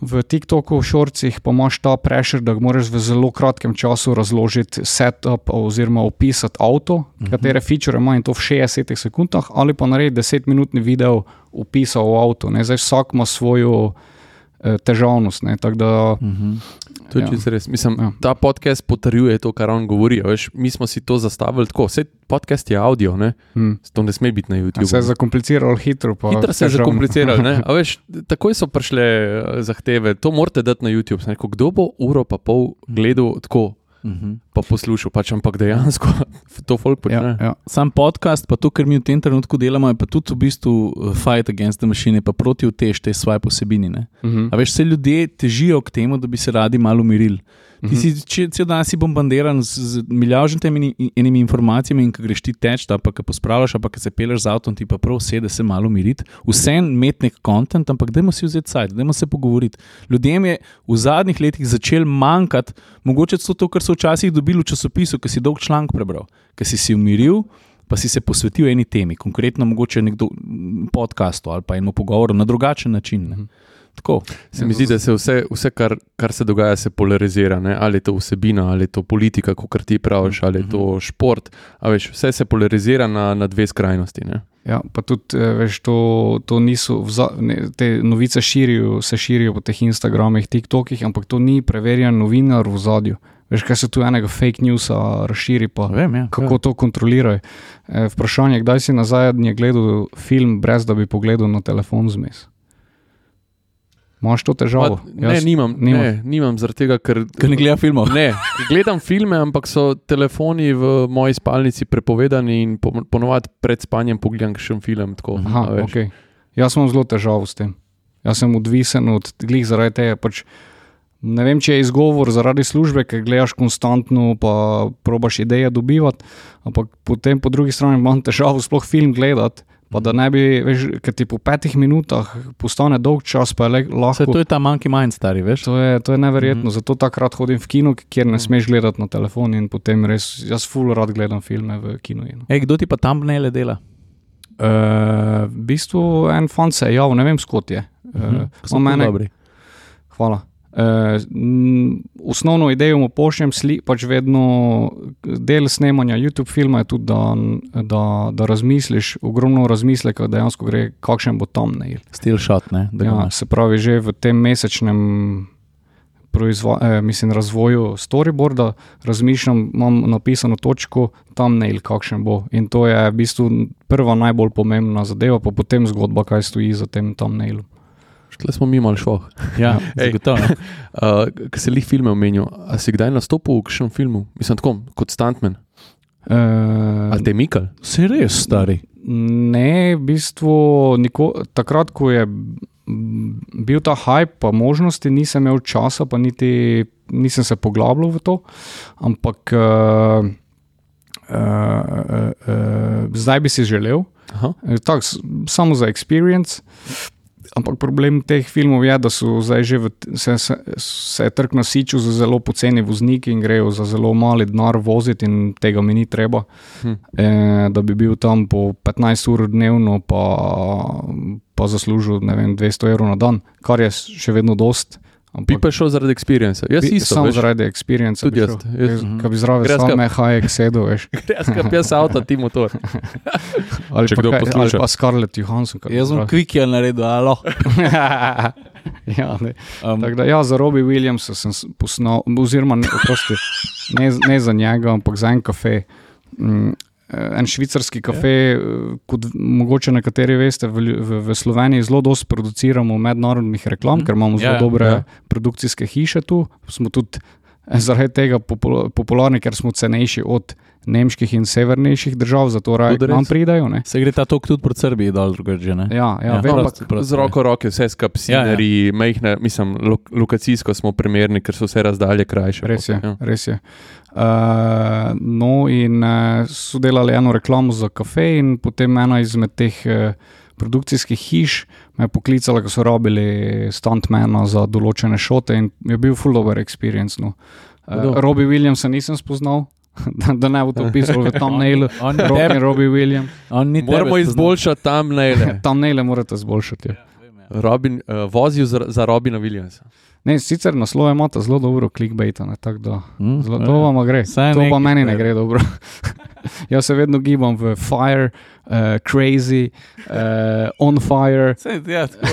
V TikToku, v šorcih pa imaš ta prešer, da moraš v zelo kratkem času razložiti setup oziroma opisati avto, uh -huh. katere feature ima in to v 60 sekundah, ali pa narediti 10-minutni video opisa o avtu. Ne. Zdaj vsak ima svojo eh, težavnost. ne, tako Da, Mhm. To je Ja. čisto res. Mislim, Ja. Ta podcast potrjuje to, kar on govori. a Veš, mi smo si to zastavili tako. Vse podcast je audio, ne? hm. to ne sme biti na YouTubu. Se je zakompliciralo hitro. Hitro se je zakompliciralo. ne. A Veš, takoj so prišle eh, zahteve, to morate dati na YouTube. Rekel, kdo bo uro pa pol gledal tako, Mhm. pa poslušal, pač, ampak dejansko to folk počne. Ja, ja. Sam podcast, pa to, kar mi v tem trenutku delamo, je pa tudi v bistvu uh, fight against the machine, pa proti utež te svoje posebine. Ne? Mhm. A veš, vse ljudje težijo k temu, da bi se radi malo umirili. Ti si če- cel dan si bombardiran z, z milijontimi enimi informacijami, in ko greš ti teč, pa ko pospravljaš, pa ko se peleš z avtom, ti pa prav sede se malo umiriti. Vse imeti nek kontent, ampak dajmo si vzeti sajt, dajmo se pogovoriti. Ljudem je v zadnjih letih začel manjkati, mogoče celo to, kar so včasih dobili v časopisu, ki si dolg članek prebral, ki si si umiril. Pa si se posvetil eni temi, konkretno mogoče nekdo m, podcastu ali pa enemu pogovoru na drugačen način. Ne. Tako. Se mi zdi, da se vse, vse kar, kar se dogaja, se polarizira. Ne? Ali je to vsebina, ali je to politika, kot ti praviš, ali je to šport. Veš, vse se polarizira na, na dve skrajnosti. Ne? Ja, pa tudi, eh, veš, to, to niso, vza, ne, te novice širijo, se širijo po teh Instagramih, TikTokih, ampak to ni preverjen novinar v zadju. Veš, kaj se tu enega fake newsa razširi, pa Vem, ja. kako to kontrolirajo. E, vprašanje, kdaj si nazaj gledal film, brez da bi pogledal na telefon zmes? Imaš to težavo? Ma, ne, nimam, nimam. ne, nimam zaradi tega, ker. Ker ne gleda filmov. Ne, gledam filme, ampak so telefoni v moji spalnici prepovedani in po, ponovadi pred spanjem pogledam še film. Tako, Aha, a veš. okay. Jaz imam zelo težavo s tem. Jaz sem odvisen od glih zaradi tega. Pač, ne vem, če je izgovor zaradi službe, ker gledaš konstantno, pa probaš ideje dobivati, ampak potem po drugi strani imam težavo sploh film gledati. Pa da ne bi, veš, ker ti po petih minutah postane dolg čas, pa je le, lahko. to je ta monkey mind, stari, veš. To je, to je neverjetno, mm Mhm. -hmm. zato takrat hodim v kino, kjer ne smeš gledati na telefon in potem res, jaz full rad gledam filme v kinu. No. Ej, kdo ti pa tam ne dela? Uh, v bistvu en fant se je javil, ne vem, skot je. Uh, Mhm. So uh, mene, dobri. hvala. M, osnovno idejo mu pošljem, sli, pač vedno del snemanja YouTube filma je tudi, da, da, da razmisliš, ogromno razmisleka, dejansko gre, kakšen bo tam nail. Still shot, ne? Da Ja, se pravi, že v tem mesečnem proizva, eh, mislim, razvoju storyboarda razmišljam, imam napisano točko, tam nail, kakšen bo. In to je v bistvu prva najbolj pomembna zadeva, pa potem zgodba, kaj stoji za tem tam nailom. Štle smo mi malo šlo. Ja, zagotovo. ne. Uh, Ker se jih filme omenil, a si kdaj nastopil v kakšnem filmu? Mislim, tako kot stuntman. Uh, Ali te mikal? Si res stari. Ne, v bistvu niko, takrat, ko je bil ta hype, pa možnosti, nisem imel časa, pa niti nisem se poglabljal v to. Ampak uh, uh, uh, uh, zdaj bi si želel, Aha. Eh, tak, samo za experience. Ampak problem teh filmov je, da so zdaj že v, se, se, se je trg nasičil z zelo poceni vozniki in grejo za zelo mali denar voziti, in tega mi ni treba. Hm. E, da bi bil tam po 15 ur dnevno, pa, pa zaslužil vem, 200 evrov na dan, kar je še vedno dost. Bi pa šel zaradi experience. Jaz bi- isto. samo veš. zaradi experience. Tudi jaz. jaz Mhm. Kaj bi zraven Gre same skap- hajek sedel, veš. Jaz sem jaz avto, ti motor. Ali Če kdo kaj, ali posluša. pa Scarlett Johansson. Jaz sem zraven. kvik je naredil, alo. ja, ne. Um, Tako da, ja, za Robbie Williamsa sem posnel, oziroma ne, oprosti, ne, ne za njega, ampak za en kafe. Mm, En švicarski kafe, ja. kot mogoče nekateri veste, v, v, v Sloveniji zelo dosto produciramo mednarodnih reklam, mm. ker imamo zelo Ja, ja, dobre ja. ja. produkcijske hiše tu. Smo tudi eh, zaradi tega popul popularni, ker smo cenejši od nemških in severnejših držav, zato raje k nam pridajo. Ne? Se gre ta tok tudi proti Srbiji dol, drugače, ne? Ja, ja, Ja, ja, vem, Prosti, prosti, Z roko v roke, vse skupaj, Ja, ja. sceneriji, majhne, mislim, lo, lokacijsko smo primerni, ker so vse razdalje krajše. Res je. Ja. Res je. Uh, no, in uh, so delali eno reklamo za kafe, in potem ena izmed teh uh, produkcijskih hiš me je poklicala, ko so rabili stuntmana za določene šote, in je bil full over experience. No. Uh, Robbie Williamsa nisem spoznal, da, da ne bo to pisal v thumbnailu. On, Rob on, in Robbie Williams. on ni Moramo izboljšati tam naile. Thumbnaile morate izboljšati. ja. Robin, uh, vozil za, za Robina Williamsa. Ne, sicer naslov imate zelo dobro clickbaita, ne, tako da Hm, zelo, to vam gre. Saj To pa meni ne gre dobro. Jaz se vedno gibam v fire, uh, crazy, uh, on fire. Sej, ja, tako.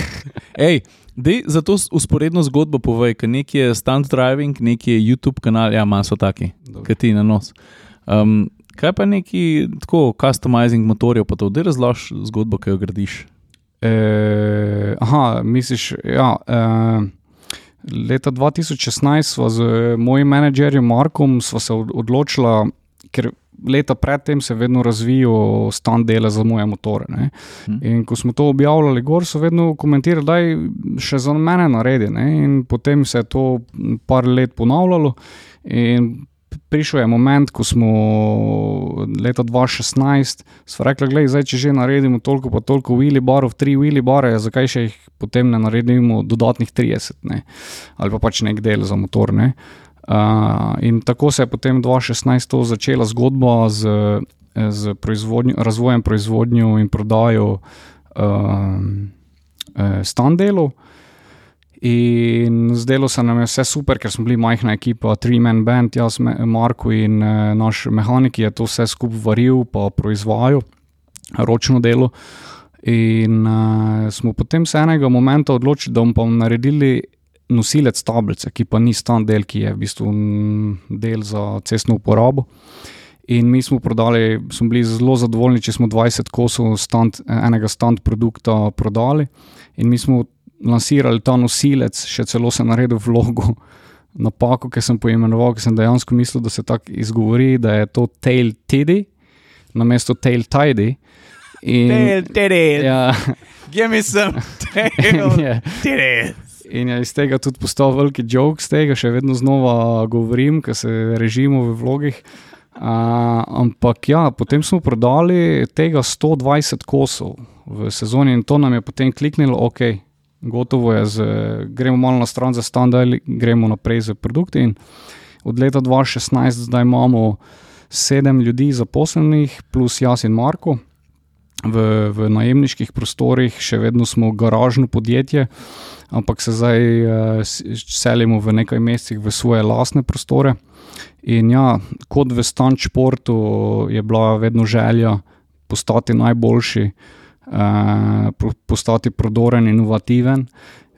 Ej, dej, zato usporedno zgodbo povej, ker nekje je stunt driving, nekje je YouTube kanal, ja, maso taki, ki ti na nos. Um, kaj pa neki tako customizing motorjev, pa to, da razložiš zgodbo, ki jo gradiš. Uh, aha, misliš, ja. Uh, leta 2016 sva z mojim menedžerjem Markom se od- odločila, ker leta predtem se vedno razvijajo stand dele za moje motore. Ne. Hm. In ko smo to objavljali, gor so vedno komentirali, da je še za mene naredi. Ne? In potem se je to par let ponavljalo. In prišel je moment, ko smo leta 2016 smo rekli, da zdaj, če že naredimo toliko, pa toliko wheelie barov, tri wheelie bare, zakaj še jih potem ne naredimo dodatnih 30, ne? ali pa pač nek del za motor. Ne? Uh, in tako se je potem 2016 to začela zgodba z, z proizvodnjo, razvojem proizvodnje in prodajo um, eh, standelov. In zdelo se nam je vse super, ker smo bili majhna ekipa, three-man band, jaz, Marko in eh, naš mehanik je to vse skupaj varil, pa proizvajal, ročno delo. In uh, smo potem se enega momenta odločili, da bomo pa naredili nosilec tablice, ki pa ni stan del, ki je v bistvu del za cestno uporabo. In mi smo prodali, smo bili zelo zadovoljni, če smo 20 kosov stand, enega stand produkta prodali. In mi smo lansirali ta nosilec, še celo sem naredil vlogo, napako, ki sem poimenoval, ker sem dejansko mislil, da se tako izgovori, da je to tail tiddy, namesto tail tidy. In, ja, give me some in, je, in je iz tega tudi postal veliki jok, z tega še vedno znova govorim, ker se režimo v vlogih. Uh, ampak ja, potem smo prodali tega 120 kosov v sezoni in to nam je potem kliknilo, ok, gotovo je, z, gremo malo na stran za standard, gremo naprej z produkti. In od leta 2016 zdaj imamo sedem ljudi zaposlenih, plus jaz in Marko. V, v najemniških prostorih, še vedno smo garažno podjetje, ampak se zdaj uh, selimo v nekaj mesecih v svoje lastne prostore. In ja, kot v stanč športu je bila vedno želja postati najboljši, pro- postati prodoren, inovativen.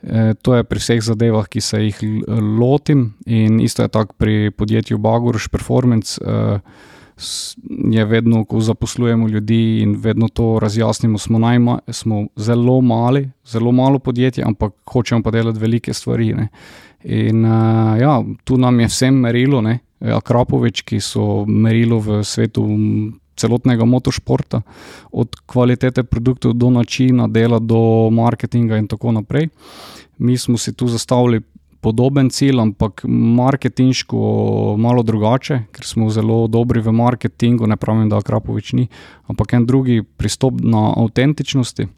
Eh, to je pri vseh zadevah, ki se jih lotim, in isto je tako pri podjetju Bagorš Performance. Eh, je vedno, ko zaposlujemo ljudi in vedno to razjasnimo, smo, najma, smo zelo mali, zelo malo podjetje, ampak hočemo pa delati velike stvari. Ne. In uh, ja, tu nam je vsem merilo, ne, Akrapovič, ki so merilo v svetu celotnega motošporta, od kvalitete produktov do načina dela, do marketinga in tako naprej. Mi smo si tu zastavili podoben cilj, ampak marketinško malo drugače, ker smo zelo dobri v marketingu, ne pravim, da Akrapovič ni, ampak en drugi pristop na avtentičnosti.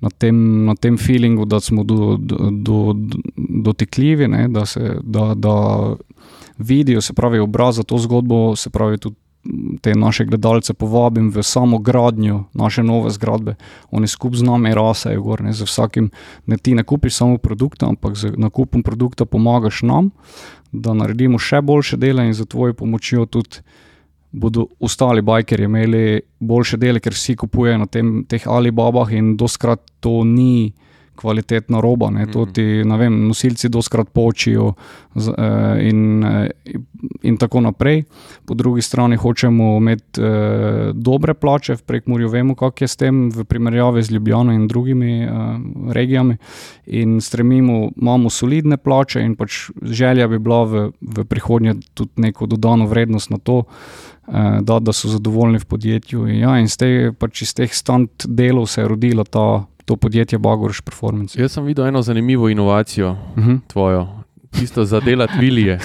Na tem, na tem feelingu, da smo do, do, do, dotikljivi, ne, da, se, da, da vidijo, se pravi, obraz za to zgodbo, se pravi, tudi te naše gledalce povabim v samo gradnjo naše nove zgradbe. Oni skupaj z nami rasejo gor, ne, vsakim, ne ti ne kupiš samo produkta, ampak z nakupom produkta pomagaš nam, da naredimo še boljše dele in za tvojo pomočjo tudi bodo ostali bajkerji imeli boljše dele, ker vsi kupujejo na tem, teh Alibabah in doskrat to ni kvalitetna roba. Ne, to Mhm. ti, vem, nosilci doskrat počijo z, eh, in, eh, in tako naprej. Po drugi strani hočemo imeti eh, dobre plače, v Prekmurju vemo, kako je s tem, v primerjavi z Ljubljano in drugimi eh, regijami. In stremimo, imamo solidne plače, in pač želja bi bila v, v prihodnje tudi neko dodano vrednost na to, eh, da, da so zadovoljni v podjetju. In, ja, in iz, te, pač iz teh stand delov se je rodilo ta, to podjetje Bagorš Performance. Jaz sem videl eno zanimivo inovacijo Uh -huh. tvojo, tisto za delati vilije.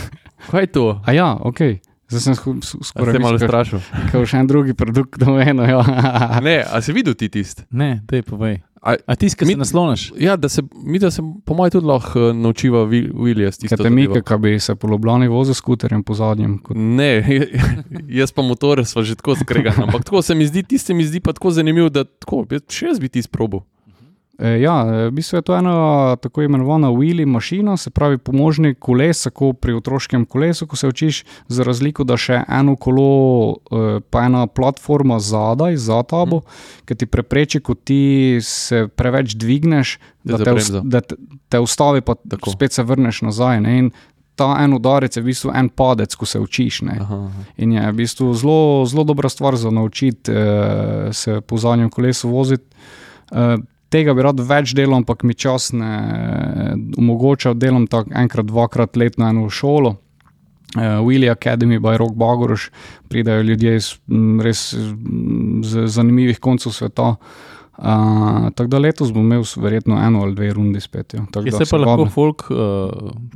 Kaj je to? A ja, ok. Zdaj sem skoraj ste malo strašil? kot še en drugi produkt, no eno. Ja. Ne, a si videl ti tisti? Ne, dej povej. A, A ti, ki Mi- se nasloniš? ja, da se, mi da se po mojem tudi lahko uh, naučiva Wilija s tisto Kaj te mike, ki bi se po Ljubljani vozil s skuterjem po zadnjem. Kot... Ne, jaz pa motore sva že tako skregana. Ampak tako se mi zdi, ti se mi zdi pa tako zanimivo, da tako, še jaz bi ti izprobil. E, ja, e, v bistvu je to ena tako imenovana wheelie mašina, se pravi pomožni koles, tako pri otroškem kolesu, ko se učiš, za razliko, da še eno kolo, e, pa ena platforma zadaj, za tabo, hmm. ki ti prepreči, ko ti se preveč dvigneš, Da da te, da te, ustavi, pa Tako. spet se vrneš nazaj. Ne? In ta en udarec je v bistvu en padec, ko se učiš. Aha, aha. In je v bistvu zelo, zelo dobra stvar za naučiti eh, se po zadnjem kolesu voziti. Eh, tega bi rad več delal, ampak mi čas ne eh, omogoča, delam tako enkrat, dvakrat letno eno šolo. Uh, Willy Academy by Rock Bagoroš, pridajo ljudje iz res zanimivih koncev sveta. Tako da letos bom imel verjetno eno ali dve rundi spet. Ja. Tako Kje da se pa lahko folk uh,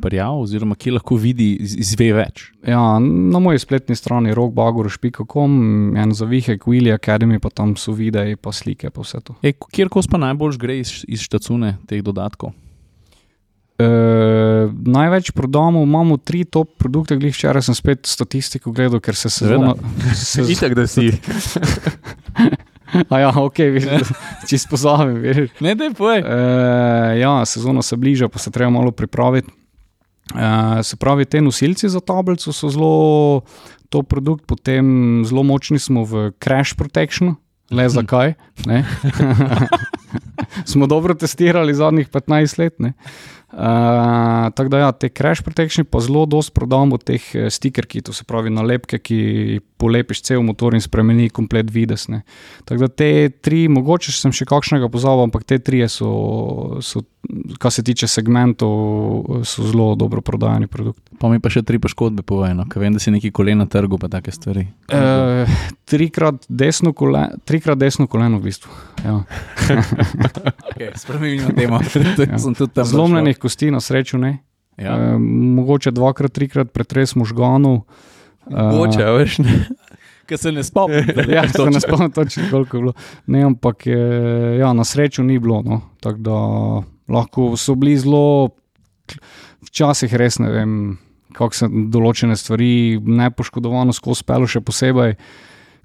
prijavi, oziroma kje lahko vidi, iz- izve več? Ja, na moji spletni strani rockbagoroš.com, en zavihek Willy Academy, pa tam so videi, pa slike, pa vse to. E, kjer kos pa najbolj gre iz, iz štacune teh dodatkov? E, največ prodamo, imamo tri top produkte, glih včeraj sem spet statistiko gledal, ker se sezona. Se, Itak, da si. a ja, ok, vidiš, čist pozavim, vidiš. Ne, da je povej. E, ja, sezona se bliža, pa se treba malo pripraviti. E, se pravi, te nosilci za tablico so zelo top produkt, potem zelo močni smo v crash protectionu. Le zakaj? Smo dobro testirali zadnjih 15 let. ne. Uh, tako da, ja, te crash protection pa zelo dosto prodamo teh eh, stikerkov, to se pravi nalepke, ki polepiš cel motor in spremeni komplet vides. ne. Tako da te tri, mogoče sem še kakšnega pozabil, ampak te tri so, so, kar se tiče segmentov, so zelo dobro prodajani produkt. Pa mi pa še tri poškodbe povejno, ker vem, da si neki kolena trgu, pa take stvari. Uh, trikrat, desno kole, trikrat desno koleno, v bistvu. Ja. Okay, Spremenimo temo. ja. sem tudi tam. Zlomljenih kosti, na srečo ne. Ja. E, mogoče dvakrat, trikrat pretres možganov. Mogoče, a veš. ne. Ker se ne spomnim. Ja, se ne spomnim točno, koliko je bilo. Ne, ampak je, ja, na srečo ni bilo. No. Tako da lahko so bili zelo, včasih res ne vem, kako se določene stvari nepoškodovano skozi pelo, še posebej.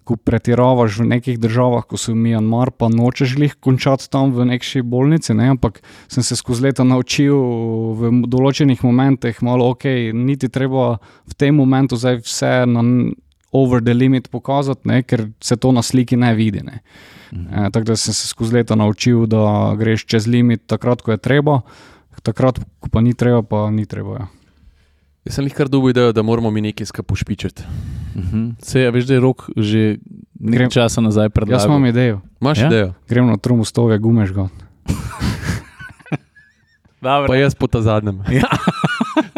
Ko pretiravaš v nekih državah, kot so Mjanmar, pa nočeš jih končati tam v neki bolnici, ne? ampak sem se skozi leta naučil v določenih momentih, malo ok, niti treba v tem momentu zdaj vse na over the limit pokazati, ne? ker se to na sliki ne vidi. Ne? E, tako da sem se skozi leta naučil, da greš čez limit takrat, ko je treba, takrat, ko pa ni treba, pa ni treba. Ja. Jaz sem jih kar dobil idejo, da moramo mi nekaj skapošpičiti. Mhm. Se je, veš, da je rok že nekaj Grem- časa nazaj Jaz predlagal. imam idejo, Imaš Ja? ja? idejo? grem na trumostove, gumeš ga. Pa jaz po ta zadnjem. Ja.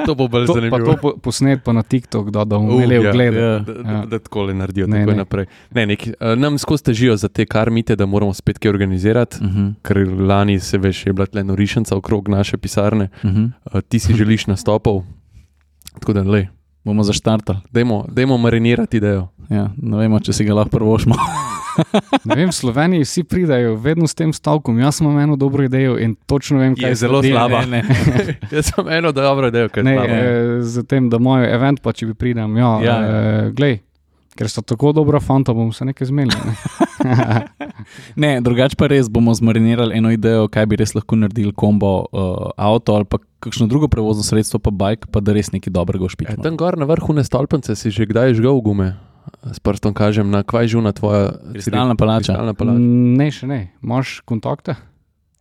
to bo bolj To, pa zanimivo. to po- posnet pa na TikTok, da, da bomo Uh, imeli ja, ogled. ja. Da, da, Ja. da tako le naredijo, Ne, tako ne. naprej. Ne, neki, uh, nam skozi težijo za te karmite, da moramo spet kaj organizirati. Mhm. Ker lani se veš, je bila tle norišnica okrog naše pisarne, Mhm. uh, ti si želiš nastopov. Tako da, le, Bomo zaštartali. dajmo, dajmo marinirati idejo. Ja, ne vemo, če si ga lahko prvošmo. Ne vem, v Sloveniji vsi pridajo vedno s tem stavkom. Jaz imam eno dobro idejo in točno vem, kaj Je zelo sledi. slaba. Ne, ne. Jaz sem eno dobro idejo, kaj Ne, je slabo. eh, z tem, da imajo event, pa če bi pridem. Ja, Ja, ja, eh, glej, ker sta tako dobra fanta, bom se nekaj zmenil. Ne? ne drugače pa res bomo zmarinirali eno idejo, kaj bi res lahko naredili kombo uh, avto ali pa kakšno drugo prevozno sredstvo, pa bajk, pa da res nekaj dobrega E, ušpičimo. tam gor na vrhu ne stolpence si že kdaj žgal gume. S prstom kažem, na kvaj žuna tvoja Kristalna palača. Kristalna palača. ne, še ne. Imaš kontakte?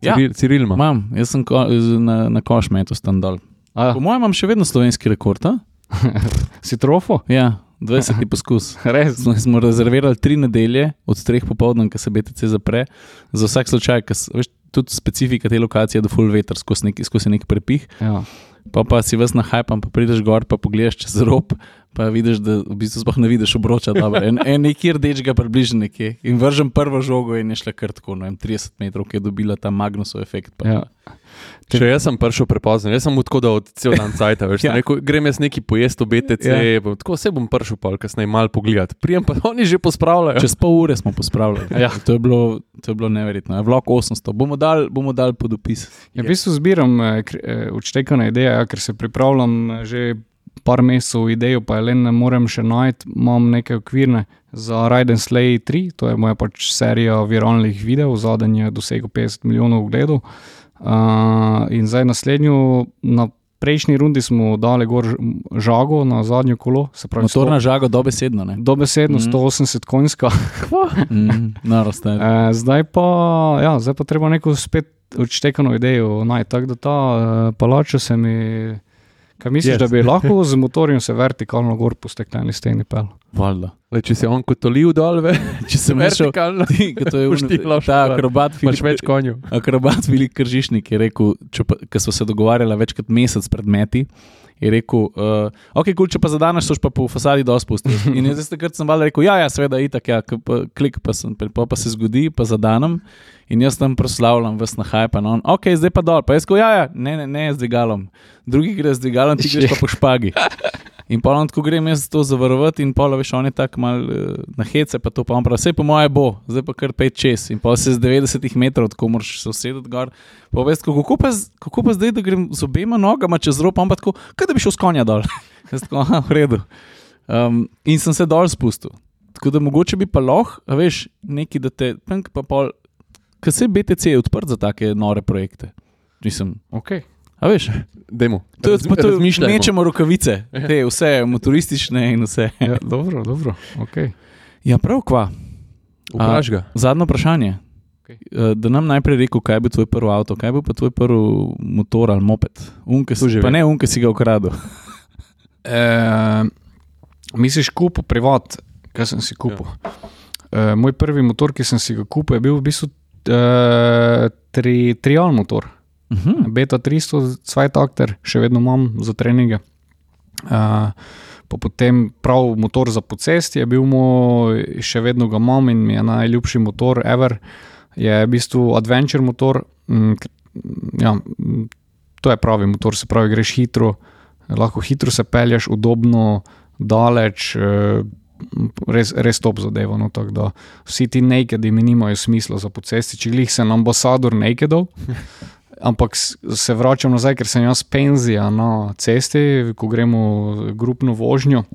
Ja. Ciril, Ciril ima. Imam, jaz sem ko, na, na koš metu tam dol. A, Po mojem imam še vedno slovenski rekord. Si trofo? Ja, 20. poskus. Res. Smo, smo rezervirali tri nedelje, od treh popoldne, ko se BTC zapre, za vsak slučaj, s- veš, tudi specifika te lokacije je, da full veter skozi nek, skozi nek prepih. Ja. Pa pa si vas nahajpam, pa prideš gor, pa pogledaš čez rob, pa vidiš, da v bistvu sploh ne vidiš obroča. En, en neki rdeč ga približno nekje in vržem prvo žogo in je šla kar tako, no, 30 metrov, ki je dobila ta Magnusov efekt. Pa, Ja. Če jaz sem prišel prepozno, jaz sem mu tako dal cel dan cajt, veš, Ja. ja. rekel, grem jaz neki pojesti v BTC, Ja. ja. bom, tako se bom prišel pol, kasneje mal pogledat. Prijem pa oni že pospravljajo. Čez pol ure smo pospravljali. Ja. To, je bilo, to je bilo neverjetno. Vlog 800, bomo dali bomo dal pod opis. Ja, v bistvu zbiram eh, eh, odštekane ideje, ja, ker se pripravljam eh, že par mesecev v idejo, pa je le ne morem še najti. Imam neke okvirne za Raiden Slay 3, to je moja pač serija viralnih videov, zadnji je dosegel 50 milijonov ogledov. Uh, in zdaj naslednjo, na prejšnji rundi smo dali gor žago na zadnjo kolo, pravi, Motorna žaga dobesedno. ne? Dobesedno Mhm. 180 konjska. Mm, Narost. E, zdaj, pa, ja, zdaj pa treba neko spet odštekano idejo najti. Tako da ta uh, palača se mi. Kaj misliš, Yes. da bi lahko z motorjem se vertikalno gor po stekleni steni pel? Valjda. Le, če si on kot oliv dol, ve, Če vertikalno, ti, ko to je un- lahko ta dal. akrobat imaš Filip, več konjev. akrobat Filip Kržišnik je rekel, ker smo se dogovarjali več kot mesec pred meti. Je rekel, uh, ok, kul, če pa zadaneš, so pa po fasadi dol spustili. In jaz takrat sem valjda rekel, ja, ja, seveda, itak, ja, pa, klik pa, sem, pa, pa se zgodi, pa zadanem. In jaz tam proslavljam, vas na hajpa, no, ok, zdaj pa dol. Pa jaz rekel, ja, ja, ne, ne, ne, z dvigalom. Drugi gre z dvigalom, ti greš pa po špagi. In pa on tako grem jaz to zavarovati, in pol, veš, on je tako mal uh, na hece, pa to pa on pravi, vse po moje bo, zdaj pa kar pet čez. In pa se z 90 metrov, tako moraš se usedeti gor. Pa veš, kako, kako, pa kako pa zdaj, da grem z obema nogama čez rob, pa tako, kaj da bi šel s konja dol. Jaz tako, aha, v redu. Um, in sem se dol spustil. Tako da mogoče bi pa lahko, veš, neki da te, punk pa pol, ker se BTC je odprt za take nore projekte. Mislim, Okay. A veš, Dajmo. to je pa to, razmišljamo. mečemo rokavice, te vse motoristične in vse. Ja, dobro, dobro. Okay. Ja, prav kva. Vpraš ga. Zadnje vprašanje. Okay. Da nam najprej rekel, kaj bi tvoj prvi avto, kaj bi pa tvoj prvi motor ali moped. Unke si, pa ne unke si ga ukradel. E, misliš, kupil privat, kaj sem si kupil? Ja. E, moj prvi motor, ki sem si ga kupil, je bil v bistvu e, tri, trial motor. Mhm. Beta 300, Zweitakter, še vedno imam za treninge. Uh, pa potem prav motor za pocesti je bil moj, še vedno ga imam in mi je najljubši motor ever. Je v bistvu adventure motor. K- Ja, to je pravi motor, se pravi, greš hitro, lahko hitro se pelješ, udobno, daleč. eh, Res, res top zadeva. No, tako da vsi ti nakedi mi nimajo smisla za pocesti, če glih sem ambasador nakedov. Ampak se vračam nazaj, ker sem jaz penzija na cesti, ko gremo grupno vožnjo.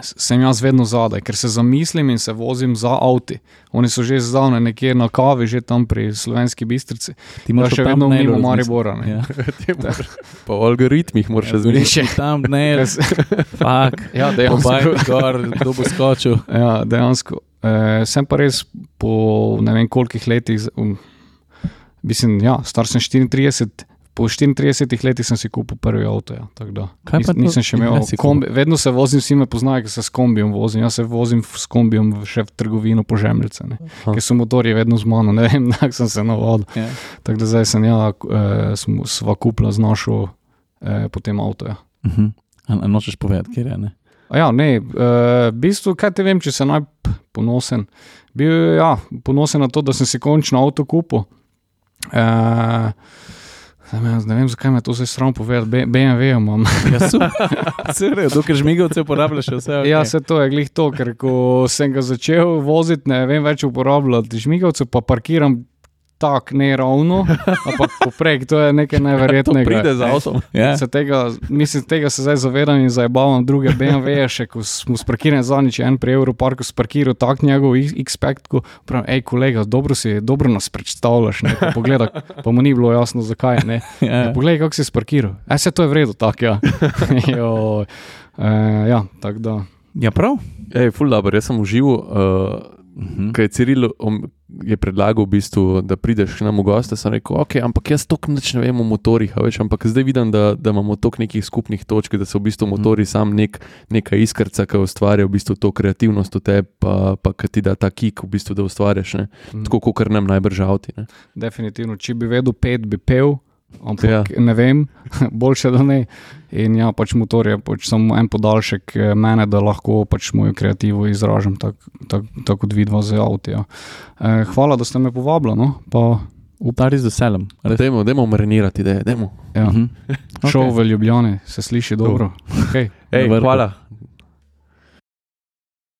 Sem jaz vedno zadaj, ker se zamislim in se vozim za avti. Oni so že zdavne nekje na kavi, že tam pri slovenski bistrici. Ti moraš še vedno mimo. Maribora. ne. Ja. Po algoritmih moraš Ja, razmišljati. Tam ne, fak. Ja, dejansko. gor, kdo bo skočil. Ja, dejansko. E, sem pa res po ne vem kolikih letih, um, mislim, ja, star sem 34. Po 34 letih sem si kupil prvi avto. Ja, Nis, to- nisem še imel kombi. Vedno se vozim, vsi me poznajo, ker se s kombijem vozim. Jaz se vozim s kombijem še v trgovino po žemljice, ker so motorji vedno z mano, ne vem, tako sem se navadil. Ja. Tako da zdaj sem ja, eh, sva kupila z našo eh, potem avto. Ja. Mhm. A, a nočeš povedati, kje je? Ne? A Ja, ne, uh, v bistvu, kaj te vem, če sem naj ponosen. Bil ja, ponosen na to, da sem si končno avto kupil. Uh, ne vem, zakaj me to zdaj sram povedati, BMW imam. Ja, super. Ker žmigovce uporabljaš vse. Ja, okej. se to je glih to, ker ko sem ga začel voziti, ne vem več uporabljati žmigavce, pa parkiram tako neravno, ampak poprek, to je nekaj To neverjetnega. pride z avtom. Ja. Se tega, mislim, tega se zdaj zavedam in zabavam druge BMW-je, še ko smo sparkirali zadnjič en pri Europarku, sparkiral tak njegov X-Pact, pravim, hej kolega, dobro si, dobro nas predstavljaš, ne, pogleda, pa mu ni bilo jasno zakaj, ne. Ja. Ja, poglej, kako si sparkiral. E, se to je v redu, tako ja. Jo, e, ja, tako da. ja, prav. Ej, ful dobro, jaz sem užival. Uh, Mhm. Kaj je Ciril je predlagal, v bistvu, da prideš k nam v goste, sem rekel, ok, ampak jaz nič ne vem o motorjih, a veš, ampak zdaj vidim, da, da imamo toliko nekih skupnih točk, da so v bistvu motori sam nek, neka iskrca, ki ustvarja v bistvu to kreativnost v tebi, pa, pa ki ti da ta kik, v bistvu, da ustvarjaš, ne? Mm. tako kot nam najbrž avti. Ne? Definitivno, če bi vedel pet, bi pel. Ampak ja. ne vem, boljše da ne. In ja, pač motor je pač samo en podaljšek eh, mene, da lahko pač mojo kreativo izražam, tako tak, tak kot vidva z avtom. Eh, hvala, da ste me povabili. No? Pa Upari z veseljem. Dajmo, dajmo marinirati, da je. Ja. Mhm. Šov v Ljubljani se sliši dobro. Okay. Ej, hvala,